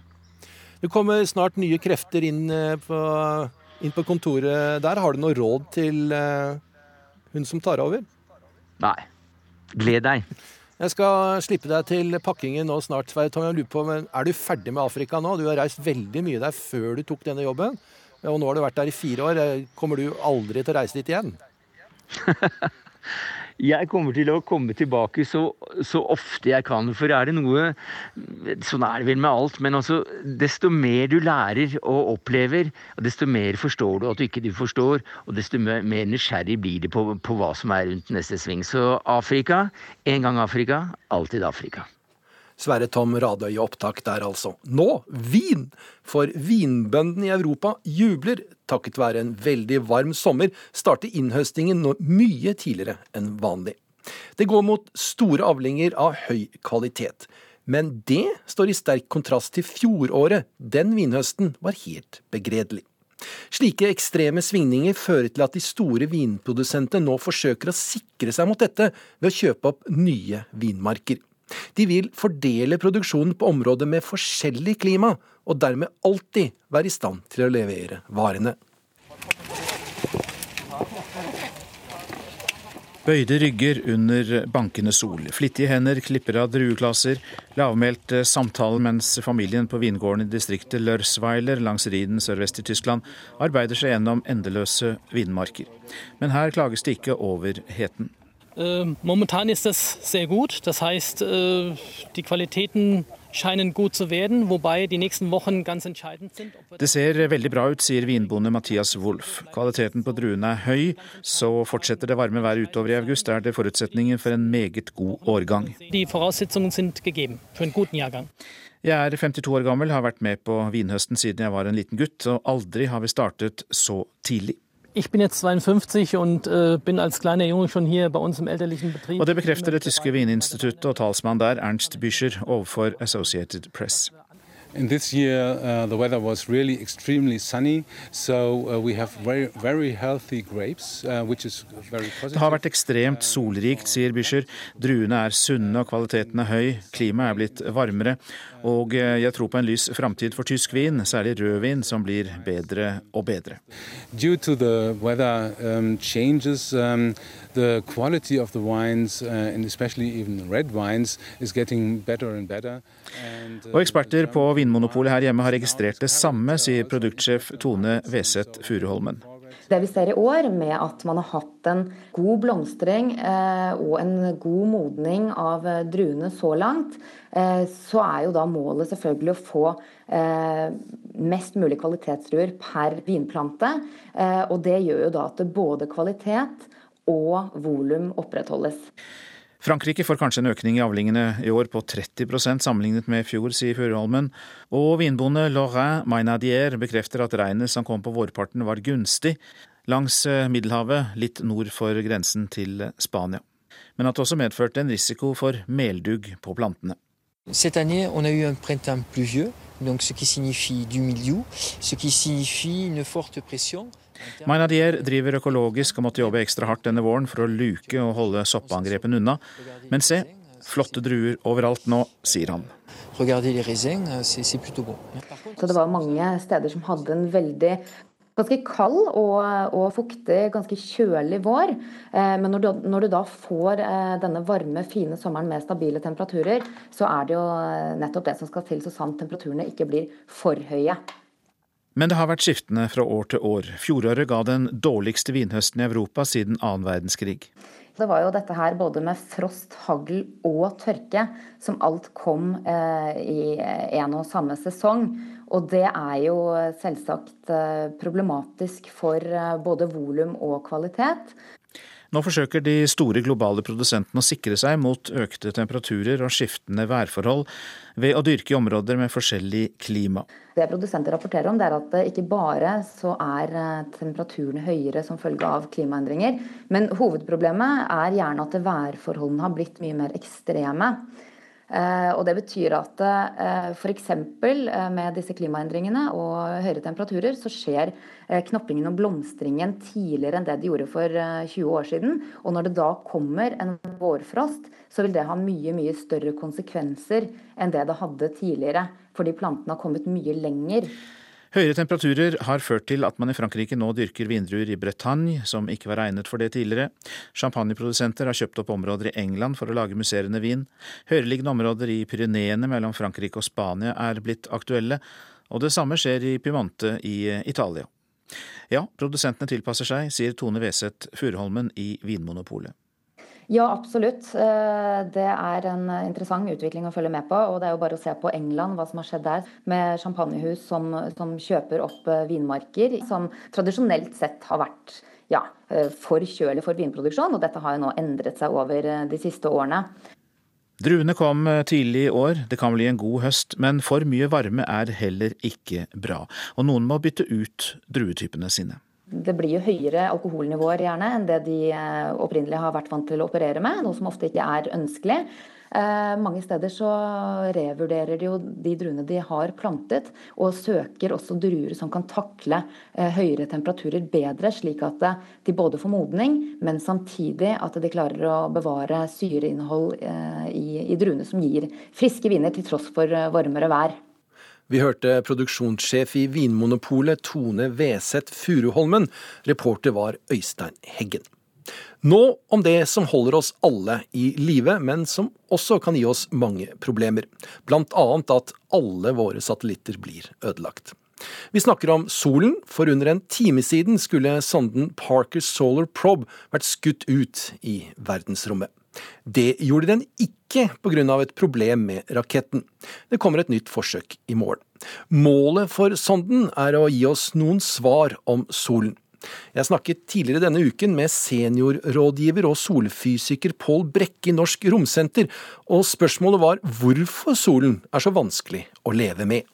Det kommer snart nye krefter inn eh, på, inn på kontoret der. Har du noe råd til uh, hun som tar over? Nei. Gled deg. Jeg skal slippe deg til pakkingen nå snart. Sverre Tom, jeg lurer på, men Er du ferdig med Afrika nå? Du har reist veldig mye der før du tok denne jobben. Og nå har du vært der i fire år. Kommer du aldri til å reise dit igjen? jeg kommer til å komme tilbake så, så, ofte jeg kan. For er det noe Sånn er det vel med alt. Men altså, desto mer du lærer og opplever, desto mer forstår du at du ikke du forstår. Og desto mer nysgjerrig blir det på, på hva som er rundt neste sving. Så Afrika, en gang Afrika, alltid Afrika. Sverre Tom Radøy i opptak der, altså. Nå vin! For vinbøndene i Europa jubler. Takket være en veldig varm sommer starter innhøstingen nå mye tidligere enn vanlig. Det går mot store avlinger av høy kvalitet. Men det står i sterk kontrast til fjoråret. Den vinhøsten var helt begredelig. Slike ekstreme svingninger fører til at de store vinprodusentene nå forsøker å sikre seg mot dette ved å kjøpe opp nye vinmarker. De vil fordele produksjonen på områder med forskjellig klima, og dermed alltid være i stand til å levere varene. Bøyde rygger under bankende sol, flittige hender klipper av drueklaser, lavmælte samtaler mens familien på vingården i distriktet Lørsweiler langs Riden sørvest i Tyskland arbeider seg gjennom endeløse vinmarker. Men her klages det ikke over heten. Äh, momentan ist das sehr gut. Das heißt, äh, die Qualitäten scheinen gut zu werden, wobei die nächsten Wochen ganz entscheidend sind. Det ser veldig bra ut, sier vinbonde Mathias Wolff. Kvaliteten på druene er høy, så fortsetter det varme været utover i august, er det forutsetningen for en meget god årgang. De forutsetningene sind gegeben for en guten jahrgang. Jeg er 52 år gammel, har vært med på vinhøsten siden jeg var en liten gutt, og aldri har vi startet så tidlig. Ich bin jetzt 52 und äh, bin als kleiner Junge schon hier bei uns im elterlichen Betrieb. Og det bekrefter det tyske vininstituttet og talsmann der, Ernst Büscher, overfor Associated Press. In this year, uh, the weather was really extremely sunny, so uh, we have very, very healthy grapes, uh, which is very positive. Det har vært ekstremt solrikt, sier Bischer. Druene er sunne og kvaliteten er høy. Klimaet er blitt varmere. Og uh, jeg tror på en lys framtid for tysk vin, særlig rødvin, som blir bedre og bedre. Due to the weather um, changes, um, the quality of the wines, uh, and especially even red wines, is getting better and better. And, uh, og eksperter på Vinmonopolet her hjemme har registrert det samme, sier produktsjef Tone Veseth Furuholmen. Det vi ser i år, med at man har hatt en god blomstring eh, og en god modning av druene så langt, eh, så er jo da målet selvfølgelig å få eh, mest mulig kvalitetsdruer per vinplante. Eh, og det gjør jo da at både kvalitet og volum opprettholdes. Frankrike får kanskje en økning i avlingene i år på 30% sammenlignet med i fjor, sier Furuholmen. Og vinbonde Laurin Mainadier bekrefter at regnet som kom på vårparten var gunstig langs eh, Middelhavet, litt nord for grensen til Spania. Men at det også medførte en risiko for meldugg på plantene. Cette année, on a eu un printemps pluvieux, donc ce qui signifie du milieu, ce qui signifie une forte pression. Mainadier driver økologisk og måtte jobbe ekstra hardt denne våren for å luke og holde soppangrepene unna. Men se, flotte druer overalt nå, sier han. Så det var mange steder som hadde en veldig ganske kald og, og, fuktig, ganske kjølig vår. Eh, men når du, når du, da får eh, denne varme, fine sommeren med stabile temperaturer, så er det jo eh, nettopp det som skal til, så sant temperaturene ikke blir for høye. Men det har vært skiftende fra år til år. Fjoråret ga den dårligste vinhøsten i Europa siden annen verdenskrig. Det var jo dette her både med frost, hagl og tørke som alt kom eh, i en og samme sesong. Og det er jo selvsagt eh, problematisk for eh, både volum og kvalitet. Nå forsøker de store globale produsentene å sikre seg mot økte temperaturer og skiftende værforhold ved å dyrke i områder med forskjellig klima. Det produsenter rapporterer om, er at ikke bare så er eh, temperaturene høyere som følge av klimaendringer, men hovedproblemet er gjerne at værforholdene har blitt mye mer ekstreme. Eh, og Det betyr at eh, f.eks. Eh, med disse klimaendringene og høyere temperaturer, så skjer knoppingen og blomstringen tidligere enn det de gjorde for 20 år siden. Og når det da kommer en vårfrost, så vil det ha mye mye større konsekvenser enn det det hadde tidligere. Fordi plantene har kommet mye lenger. Høyere temperaturer har ført til at man i Frankrike nå dyrker vindruer i Bretagne, som ikke var egnet for det tidligere. Champagneprodusenter har kjøpt opp områder i England for å lage musserende vin. Høyereliggende områder i Pyreneene mellom Frankrike og Spania er blitt aktuelle, og det samme skjer i Piemonte i Italia. Ja, produsentene tilpasser seg, sier Tone Weseth Furuholmen i Vinmonopolet. Ja, absolutt. Eh, det er en interessant utvikling å følge med på. og Det er jo bare å se på England, hva som har skjedd der. Med champagnehus som, som kjøper opp eh, vinmarker, som tradisjonelt sett har vært ja, eh, for kjølig for vinproduksjon. og Dette har jo nå endret seg over de siste årene. Druene kom tidlig i år, det kan bli en god høst, men for mye varme er heller ikke bra. Og noen må bytte ut druetypene sine. Det blir jo høyere alkoholnivåer gjerne enn det de eh, opprinnelig har vært vant til å operere med, noe som ofte ikke er ønskelig. Eh, mange steder så revurderer de jo de druene de har plantet, og søker også druer som kan takle eh, høyere temperaturer bedre, slik at de både får modning, men samtidig at de klarer å bevare syreinnhold i, druene som gir friske viner til tross for varmere vær. Vi hørte produksjonssjef i Vinmonopolet Tone Weseth Furuholmen. Reporter var Øystein Heggen. Nå om det som holder oss alle i live, men som også kan gi oss mange problemer. Blant annet at alle våre satellitter blir ødelagt. Vi snakker om solen, for under en time siden skulle sonden Parker Solar Probe vært skutt ut i verdensrommet. Det gjorde den ikke pga. et problem med raketten. Det kommer et nytt forsøk i morgen. Målet for sonden er å gi oss noen svar om solen. Jeg snakket tidligere denne uken med seniorrådgiver og solfysiker Pål Brekke i Norsk Romsenter, og spørsmålet var hvorfor solen er så vanskelig å leve med.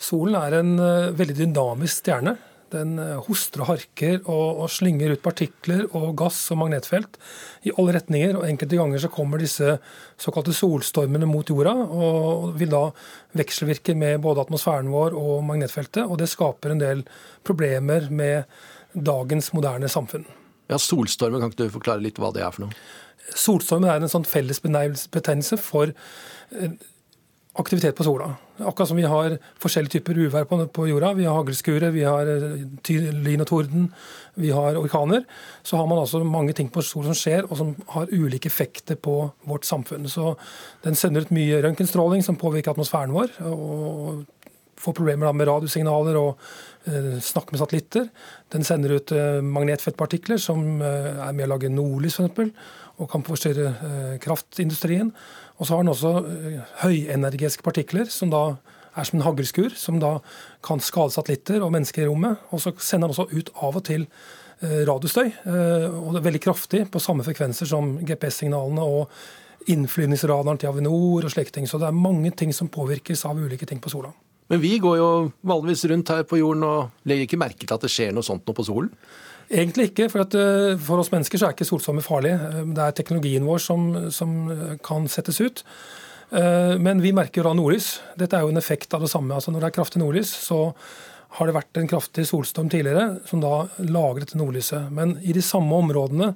Solen er en eh, veldig dynamisk stjerne. Den eh, hoster og harker og, og, slynger ut partikler og gass og magnetfelt i alle retninger. og Enkelte ganger så kommer disse såkalte solstormene mot jorda og vil da vekselvirke med både atmosfæren vår og magnetfeltet. og Det skaper en del problemer med dagens moderne samfunn. Ja, Solstormer, kan ikke du forklare litt hva det er for noe? Solstormen er en sånn felles betegnelse for eh, aktivitet på sola. Akkurat som vi har forskjellige typer uvær på, på jorda. Vi har haglskurer, vi har eh, lyn og torden, vi har orkaner. Så har man altså mange ting på solen som skjer, og som har ulike effekter på vårt samfunn. Så den sender ut mye røntgenstråling som påvirker atmosfæren vår. og får problemer med radiosignaler og eh, snakke med satellitter. Den sender ut eh, magnetfeltpartikler som eh, er med å lage nordlys f.eks. og kan forstyrre eh, kraftindustrien. Og så har den også høyenergiske partikler, som da er som en haglskur, som da kan skade satellitter og mennesker i rommet. Og så sender den også ut av og til eh, radiostøy, eh, og det er veldig kraftig, på samme frekvenser som GPS-signalene og innflyvningsradaren til Avinor og slike ting. Så det er mange ting som påvirkes av ulike ting på sola. Men vi går jo vanligvis rundt her på jorden og legger ikke merke til at det skjer noe sånt nå på solen? Egentlig ikke. For, at, eh, for oss mennesker så er ikke solsommer farlig. Eh, det er teknologien vår som, som, kan settes ut. Eh, men vi merker jo da nordlys. Dette er jo en effekt av det samme. Altså Når det er kraftig nordlys, så har det vært en kraftig solstorm tidligere som da lager dette nordlyset. Men i de samme områdene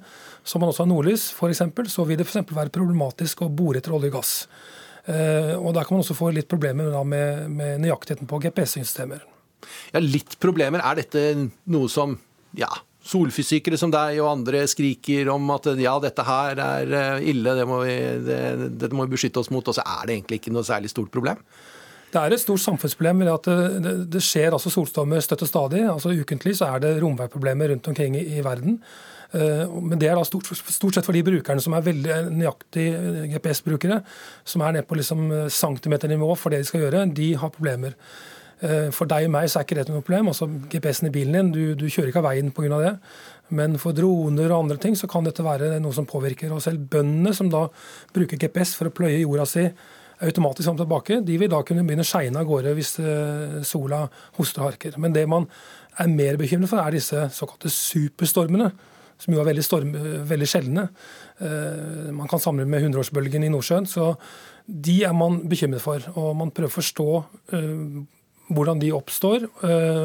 som man også har nordlys, for eksempel, så vil det for være problematisk å bore etter olje og gass. Og Der kan man også få litt problemer med, med nøyaktigheten på GPS-systemer. Ja, Litt problemer. Er dette noe som ja, solfysikere som deg og andre skriker om at ja, dette her er eh, ille, det må vi, det, dette må vi beskytte oss mot, og så er det egentlig ikke noe særlig stort problem? Det er et stort samfunnsproblem at det, det, skjer altså solstormer støtt og stadig. altså Ukentlig så er det romværproblemer rundt omkring i, i verden. Uh, men det er da stort, stort, sett for de brukerne som er veldig nøyaktige GPS-brukere, som er nede på liksom centimeternivå for det de skal gjøre, de har problemer. Uh, for deg og meg så er ikke det noe problem. altså GPS-en i bilen din, du, du kjører ikke av veien pga. det. Men for droner og andre ting så kan dette være noe som påvirker. Og selv bøndene som da bruker GPS for å pløye jorda si automatisk om tilbake, de vil da kunne begynne å skeine av gårde hvis eh, sola hoster og harker. Men det man er mer bekymret for, er disse såkalte superstormene. Som jo er veldig, storm, veldig sjeldne. Eh, man kan samle med hundreårsbølgen i Nordsjøen. Så de er man bekymret for. Og man prøver å forstå eh, hvordan de oppstår,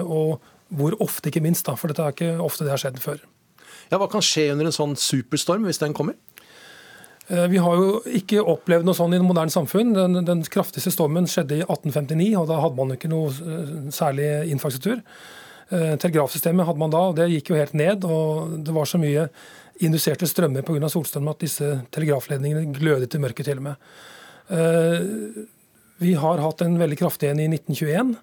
og hvor ofte, ikke minst. da, For dette er ikke ofte det har skjedd før. Ja, Hva kan skje under en sånn superstorm, hvis den kommer? Eh, vi har jo ikke opplevd noe sånn i det moderne samfunn. Den, den, kraftigste stormen skjedde i 1859, og da hadde man ikke noe eh, særlig infrastruktur. Eh, telegrafsystemet hadde man da, og det gikk jo helt ned. og Det var så mye induserte strømmer pga. solstormen at disse telegrafledningene glødet i mørket til og med. Vi har hatt en veldig kraftig en i 1921.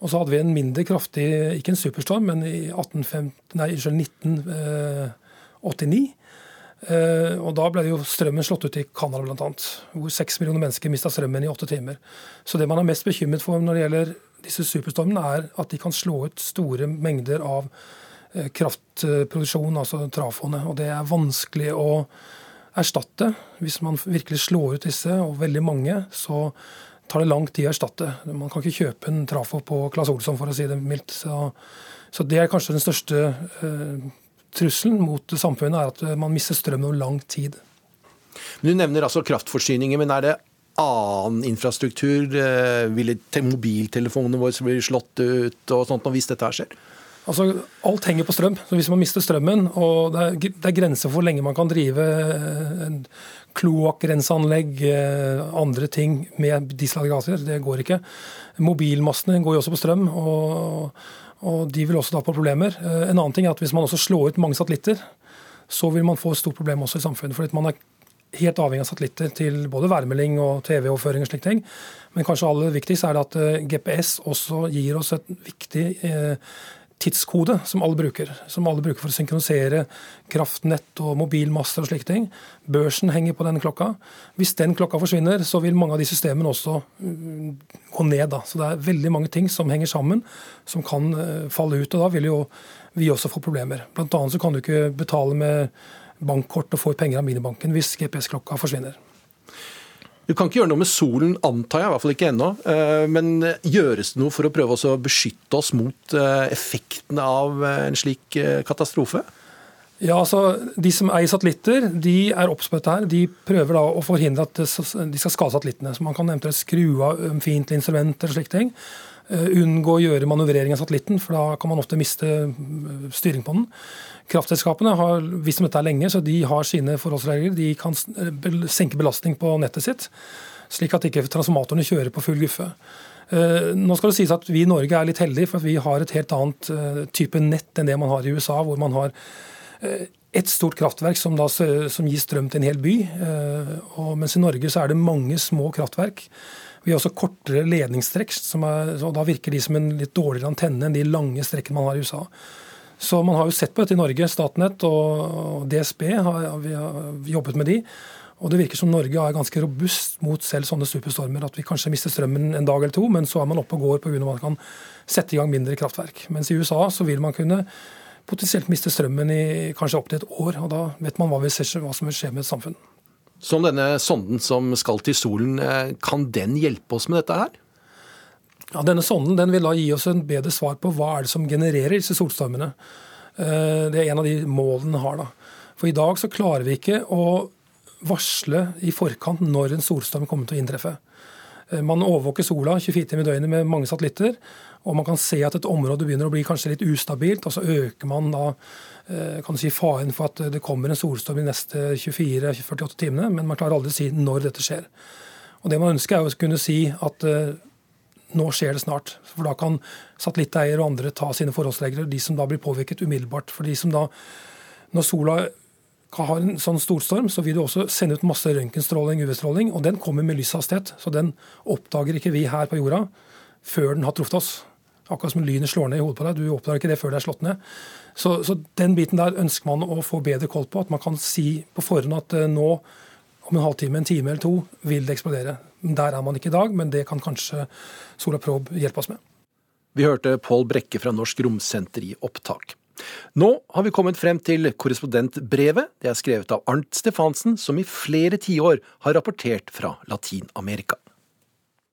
Og så hadde vi en mindre kraftig, ikke en superstorm, men i 1850, nei, 1989. Uh, og Da ble jo strømmen slått ut i Canada bl.a., hvor seks millioner mennesker mista strømmen i åtte timer. Så det man er mest bekymret for når det gjelder disse superstormene, er at de kan slå ut store mengder av uh, kraftproduksjon, altså trafoene. Og det er vanskelig å erstatte. Hvis man virkelig slår ut disse, og veldig mange, så tar det lang tid å erstatte. Man kan ikke kjøpe en trafo på Claes Olsson, for å si det mildt. Så, så det er kanskje den største eh, trusselen mot samfunnet er at man mister strøm over lang tid. Men Du nevner altså kraftforsyninger, men er det annen infrastruktur? Eh, vil mobiltelefonene våre bli slått ut og sånt hvis dette her skjer? Altså, Alt henger på strøm. så Hvis man mister strømmen, og det er, det er grenser for hvor lenge man kan drive eh, en kloakkrenseanlegg, eh, andre ting med dieselaggregater, det går ikke. Mobilmastene går jo også på strøm. og og de vil også da få problemer. Eh, en annen ting er at hvis man også slår ut mange satellitter, så vil man få et stort problem også i samfunnet. fordi man er helt avhengig av satellitter til både værmelding og TV-overføring og slike ting. Men kanskje aller viktigst er det at GPS også gir oss et viktig eh, tidskode som alle bruker. Som alle bruker for å synkronisere kraftnett og mobilmaster og slike ting. Børsen henger på den klokka. Hvis den klokka forsvinner, så vil mange av de systemene også mm, gå ned. Da. Så det er veldig mange ting som henger sammen, som kan eh, falle ut. Og da vil jo vi også få problemer. Blant annet så kan du ikke betale med bankkort og få penger av minibanken hvis GPS-klokka forsvinner. Du kan ikke gjøre noe med solen, antar jeg, i hvert fall ikke ennå. Eh, men gjøres det noe for å prøve å beskytte oss mot effektene av eh, en slik katastrofe? Ja, altså De som eier satellitter, de er dette. her. De prøver da å forhindre at de skal skade satellittene. Så Man kan eventuelt skru av fiendtlige instrumenter og slike ting. Unngå å gjøre manøvrering av satellitten, for da kan man ofte miste styring på den. Kraftselskapene har visst om dette er lenge, så de har sine forholdsregler. De kan senke belastning på nettet sitt, slik at ikke transformatorene kjører på full guffe. Eh, nå skal det sies at Vi i Norge er litt heldige, for vi har et helt annet eh, type nett enn det man har i USA, hvor man har eh, et stort kraftverk som, da, som gir strøm til en hel by. Og mens i Norge så er det mange små kraftverk. Vi har også kortere ledningsstrekk, og da virker de som en litt dårligere antenne enn de lange strekkene man har i USA. Så man har jo sett på dette i Norge. Statnett og DSB har, vi har jobbet med de. Og det virker som Norge er ganske robust mot selv sånne superstormer. At vi kanskje mister strømmen en dag eller to, men så er man oppe og går pga. at man kan sette i gang mindre kraftverk. Mens i USA så vil man kunne potensielt miste strømmen i kanskje opptil et år. Og da vet man hva, ser, hva som vil skje med et samfunn. Som denne sonden som skal til solen, eh, kan den hjelpe oss med dette her? Ja, denne sonden den vil da gi oss en bedre svar på hva er det som genererer disse solstormene. Eh, det er en av de målene den har. da. For i dag så klarer vi ikke å varsle i forkant når en solstorm kommer til å inntreffe. Eh, man overvåker sola 24 timer i døgnet med mange satellitter, og man kan se at et område begynner å bli kanskje litt ustabilt, og så øker man da eh, kan du si, faren for at det kommer en solstorm de neste 24-48 timene, men man klarer aldri å si når dette skjer. Og Det man ønsker, er å kunne si at nå skjer det snart. For da kan satellitteiere og andre ta sine forholdsregler, de som da blir påvirket umiddelbart. For de som da, når sola har en sånn storstorm, så vil det også sende ut masse røntgenstråling, UV-stråling, og den kommer med lyshastighet. Så den oppdager ikke vi her på jorda før den har truffet oss. Akkurat som lynet slår ned i hodet på deg, du oppdager ikke det før det er slått ned. Så, så den biten der ønsker man å få bedre koll på. At man kan si på forhånd at uh, nå om en halvtime, en time eller to vil det eksplodere. Der er man ikke i dag, men det kan kanskje Sola Probe hjelpe oss med. Vi hørte Pål Brekke fra Norsk Romsenter i opptak. Nå har vi kommet frem til korrespondentbrevet. Det er skrevet av Arnt Stefansen, som i flere tiår har rapportert fra Latin-Amerika.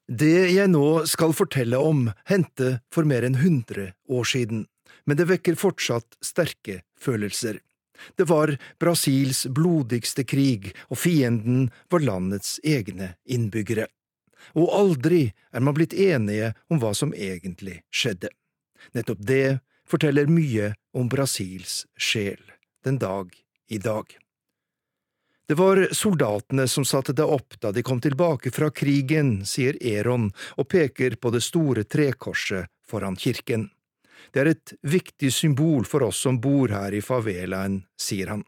Det jeg nå skal fortelle om, hendte for mer enn 100 år siden, men det vekker fortsatt sterke følelser. Det var Brasils blodigste krig, og fienden var landets egne innbyggere. Og aldri er man blitt enige om hva som egentlig skjedde. Nettopp det forteller mye om Brasils sjel den dag i dag. Det var soldatene som satte det opp da de kom tilbake fra krigen, sier Eron og peker på det store trekorset foran kirken. Det er et viktig symbol for oss som bor her i favelaen, sier han.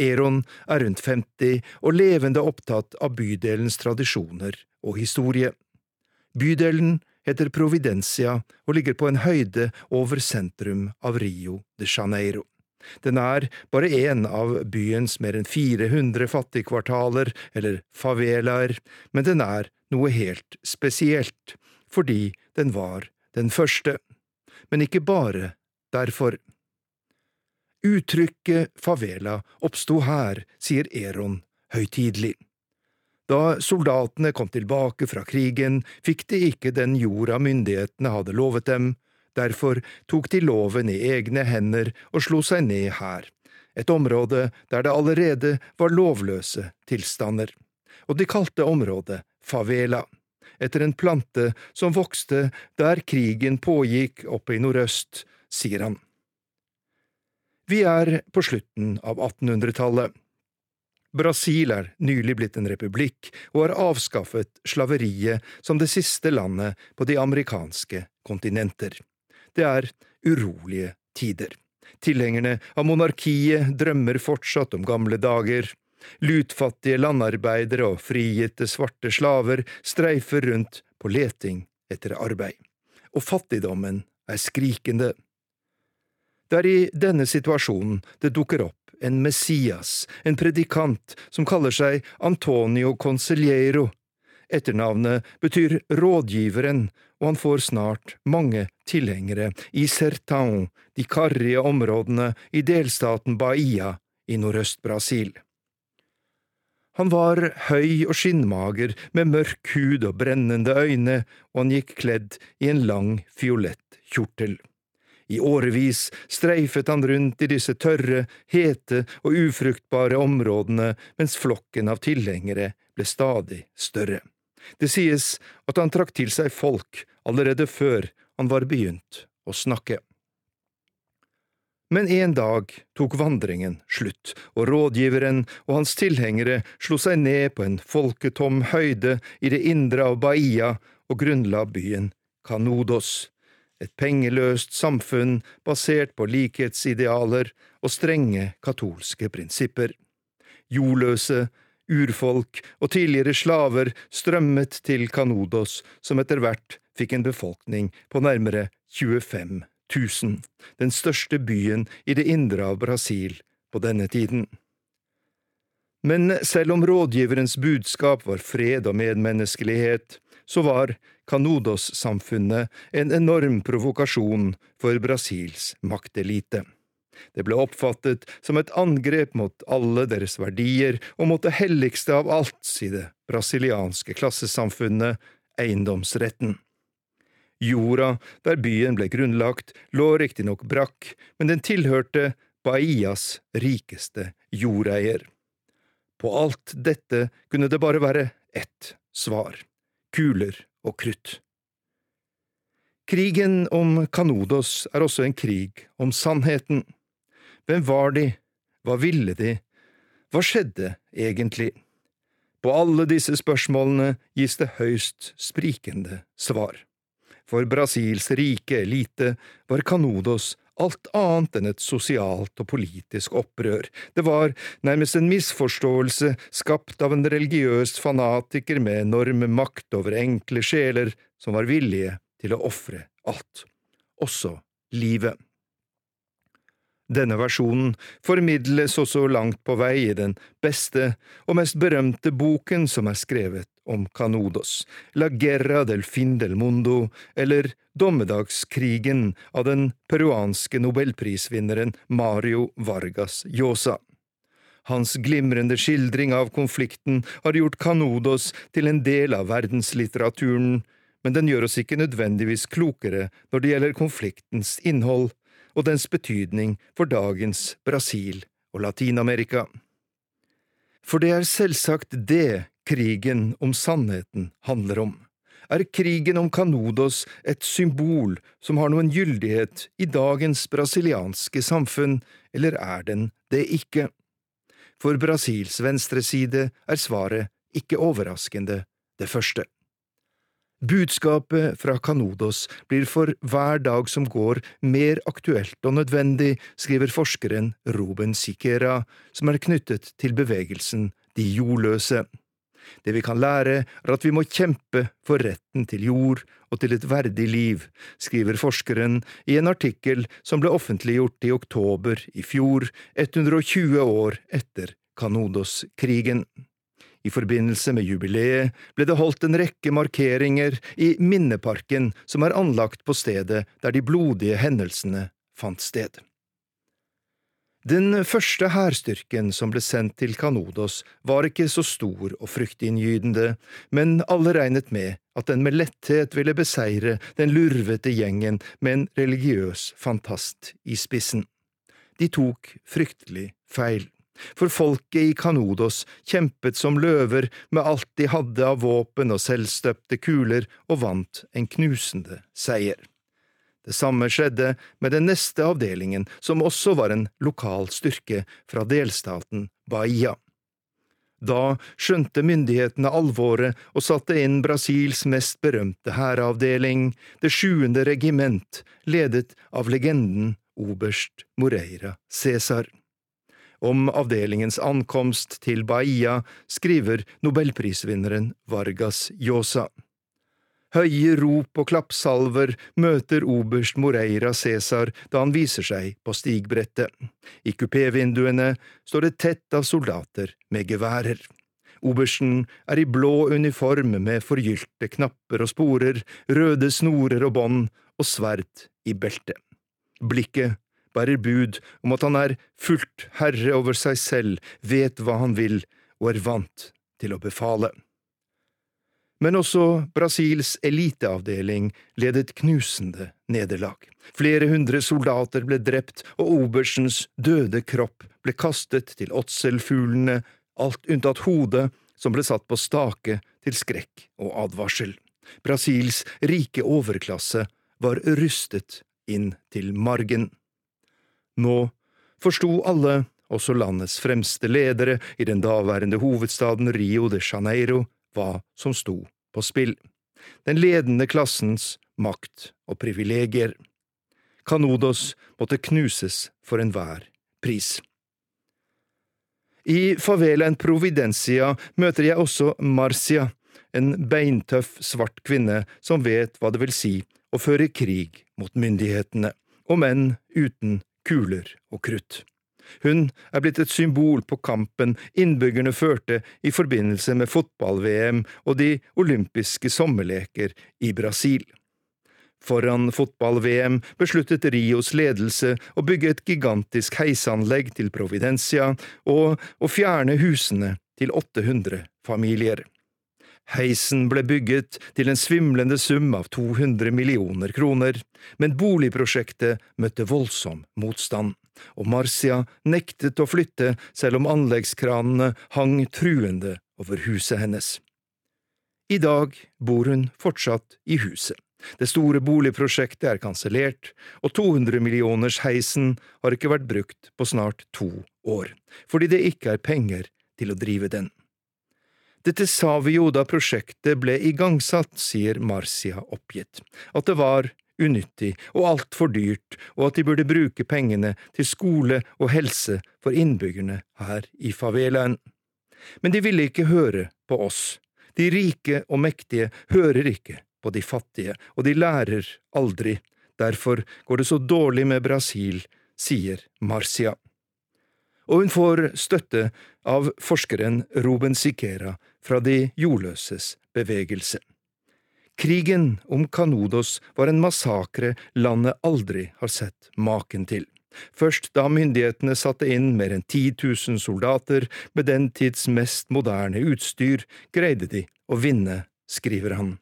Eron er rundt 50 og levende opptatt av bydelens tradisjoner og historie. Bydelen heter Providencia og ligger på en høyde over sentrum av Rio de Janeiro. Den er bare én av byens mer enn 400 fattigkvartaler, eller favelaer, men den er noe helt spesielt, fordi den var den første men ikke bare derfor. Uttrykket favela oppsto her, sier Eron høytidelig. Da soldatene kom tilbake fra krigen, fikk de ikke den jorda myndighetene hadde lovet dem, derfor tok de loven i egne hender og slo seg ned her, et område der det allerede var lovløse tilstander, og de kalte området favela etter en plante som vokste der krigen pågikk oppe i nordøst, sier han. Vi er på slutten av 1800-tallet. Brasil er nylig blitt en republikk og har avskaffet slaveriet som det siste landet på de amerikanske kontinenter. Det er urolige tider. Tilhengerne av monarkiet drømmer fortsatt om gamle dager. Lutfattige landarbeidere og frigitte svarte slaver streifer rundt på leting etter arbeid, og fattigdommen er skrikende. Det er i denne situasjonen det dukker opp en Messias, en predikant som kaller seg Antonio Conciliero. Etternavnet betyr rådgiveren, og han får snart mange tilhengere i Sertão, de karrige områdene i delstaten Bahia i Nordøst-Brasil. Han var høy og skinnmager, med mørk hud og brennende øyne, og han gikk kledd i en lang, fiolett kjortel. I årevis streifet han rundt i disse tørre, hete og ufruktbare områdene mens flokken av tilhengere ble stadig større. Det sies at han trakk til seg folk allerede før han var begynt å snakke. Men en dag tok vandringen slutt, og rådgiveren og hans tilhengere slo seg ned på en folketom høyde i det indre av Bahia og grunnla byen Kanodos, et pengeløst samfunn basert på likhetsidealer og strenge katolske prinsipper. Jordløse, urfolk og tidligere slaver strømmet til Canodos, som etter hvert fikk en befolkning på nærmere 25 000, den største byen i det indre av Brasil på denne tiden. Men selv om rådgiverens budskap var fred og medmenneskelighet, så var Canodos-samfunnet en enorm provokasjon for Brasils maktelite. Det ble oppfattet som et angrep mot alle deres verdier og mot det helligste av alt i det brasilianske klassesamfunnet, eiendomsretten. Jorda der byen ble grunnlagt, lå riktignok brakk, men den tilhørte Bahias rikeste jordeier. På alt dette kunne det bare være ett svar – kuler og krutt. Krigen om Canodos er også en krig om sannheten. Hvem var de, hva ville de, hva skjedde egentlig? På alle disse spørsmålene gis det høyst sprikende svar. For Brasils rike elite var Canodos alt annet enn et sosialt og politisk opprør. Det var nærmest en misforståelse skapt av en religiøs fanatiker med enorm makt over enkle sjeler som var villige til å ofre alt, også livet. Denne versjonen formidles også langt på vei i den beste og mest berømte boken som er skrevet om Canodos, La guerra del fin del mundo, eller Dommedagskrigen av den peruanske nobelprisvinneren Mario Vargas Llosa. Hans glimrende skildring av konflikten har gjort Canodos til en del av verdenslitteraturen, men den gjør oss ikke nødvendigvis klokere når det gjelder konfliktens innhold og dens betydning for dagens Brasil og Latin-Amerika. For det er selvsagt det krigen om sannheten handler om. Er krigen om Canodos et symbol som har noen gyldighet i dagens brasilianske samfunn, eller er den det ikke? For Brasils venstreside er svaret ikke overraskende det første. Budskapet fra Kanodos blir for hver dag som går mer aktuelt og nødvendig, skriver forskeren Ruben Sikera, som er knyttet til bevegelsen De jordløse. Det vi kan lære, er at vi må kjempe for retten til jord og til et verdig liv, skriver forskeren i en artikkel som ble offentliggjort i oktober i fjor, 120 år etter Canodos-krigen. I forbindelse med jubileet ble det holdt en rekke markeringer i minneparken som er anlagt på stedet der de blodige hendelsene fant sted. Den første hærstyrken som ble sendt til Kanodos, var ikke så stor og fryktinngytende, men alle regnet med at den med letthet ville beseire den lurvete gjengen med en religiøs fantast i spissen. De tok fryktelig feil, for folket i Kanodos kjempet som løver med alt de hadde av våpen og selvstøpte kuler, og vant en knusende seier. Det samme skjedde med den neste avdelingen, som også var en lokal styrke fra delstaten Bahia. Da skjønte myndighetene alvoret og satte inn Brasils mest berømte hæravdeling, det sjuende regiment, ledet av legenden oberst Moreira Cæsar. Om avdelingens ankomst til Bahia skriver nobelprisvinneren Vargas Llosa. Høye rop og klappsalver møter oberst Moreira Cæsar da han viser seg på stigbrettet. I kupévinduene står det tett av soldater med geværer. Obersten er i blå uniform med forgylte knapper og sporer, røde snorer og bånd og sverd i beltet. Blikket bærer bud om at han er fullt herre over seg selv, vet hva han vil og er vant til å befale. Men også Brasils eliteavdeling led et knusende nederlag. Flere hundre soldater ble drept, og oberstens døde kropp ble kastet til åtselfuglene, alt unntatt hodet, som ble satt på stake til skrekk og advarsel. Brasils rike overklasse var rystet inn til margen. Nå forsto alle, også landets fremste ledere i den daværende hovedstaden Rio de Janeiro, hva som sto på spill. Den ledende klassens makt og privilegier. Canodos måtte knuses for enhver pris. I favelaen Providencia møter jeg også Marcia, en beintøff svart kvinne som vet hva det vil si å føre krig mot myndighetene, om enn uten kuler og krutt. Hun er blitt et symbol på kampen innbyggerne førte i forbindelse med fotball-VM og de olympiske sommerleker i Brasil. Foran fotball-VM besluttet Rios ledelse å bygge et gigantisk heisanlegg til Providencia og å fjerne husene til 800 familier. Heisen ble bygget til en svimlende sum av 200 millioner kroner, men boligprosjektet møtte voldsom motstand og Marcia nektet å flytte selv om anleggskranene hang truende over huset hennes. I dag bor hun fortsatt i huset. Det store boligprosjektet er kansellert, og 200 millioners heisen har ikke vært brukt på snart to år, fordi det ikke er penger til å drive den. Dette sa vi jo da prosjektet ble igangsatt, sier Marcia oppgitt. At det var unyttig og altfor dyrt, og at de burde bruke pengene til skole og helse for innbyggerne her i favelaen. Men de ville ikke høre på oss. De rike og mektige hører ikke på de fattige, og de lærer aldri. Derfor går det så dårlig med Brasil, sier Marcia. Og hun får støtte av forskeren Ruben Siquera fra De jordløses bevegelse. Krigen om Kanodos var en massakre landet aldri har sett maken til. Først da myndighetene satte inn mer enn 10 000 soldater med den tids mest moderne utstyr, greide de å vinne, skriver han.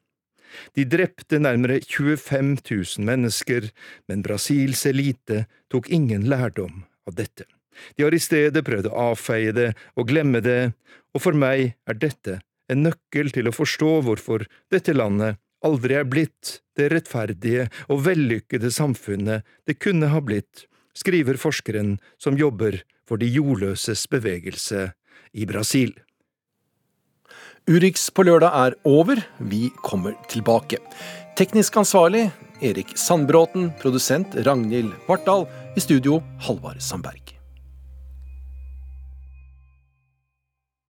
De drepte nærmere 25 000 mennesker, men Brasils elite tok ingen lærdom av dette. De har i stedet prøvd å avfeie det og glemme det, og for meg er dette en nøkkel til å forstå hvorfor dette landet aldri er blitt det rettferdige og vellykkede samfunnet det kunne ha blitt, skriver forskeren som jobber for de jordløses bevegelse i Brasil. Urix på lørdag er over, vi kommer tilbake. Teknisk ansvarlig Erik Sandbråten, produsent Ragnhild Vartdal, i studio Halvard Sandberg.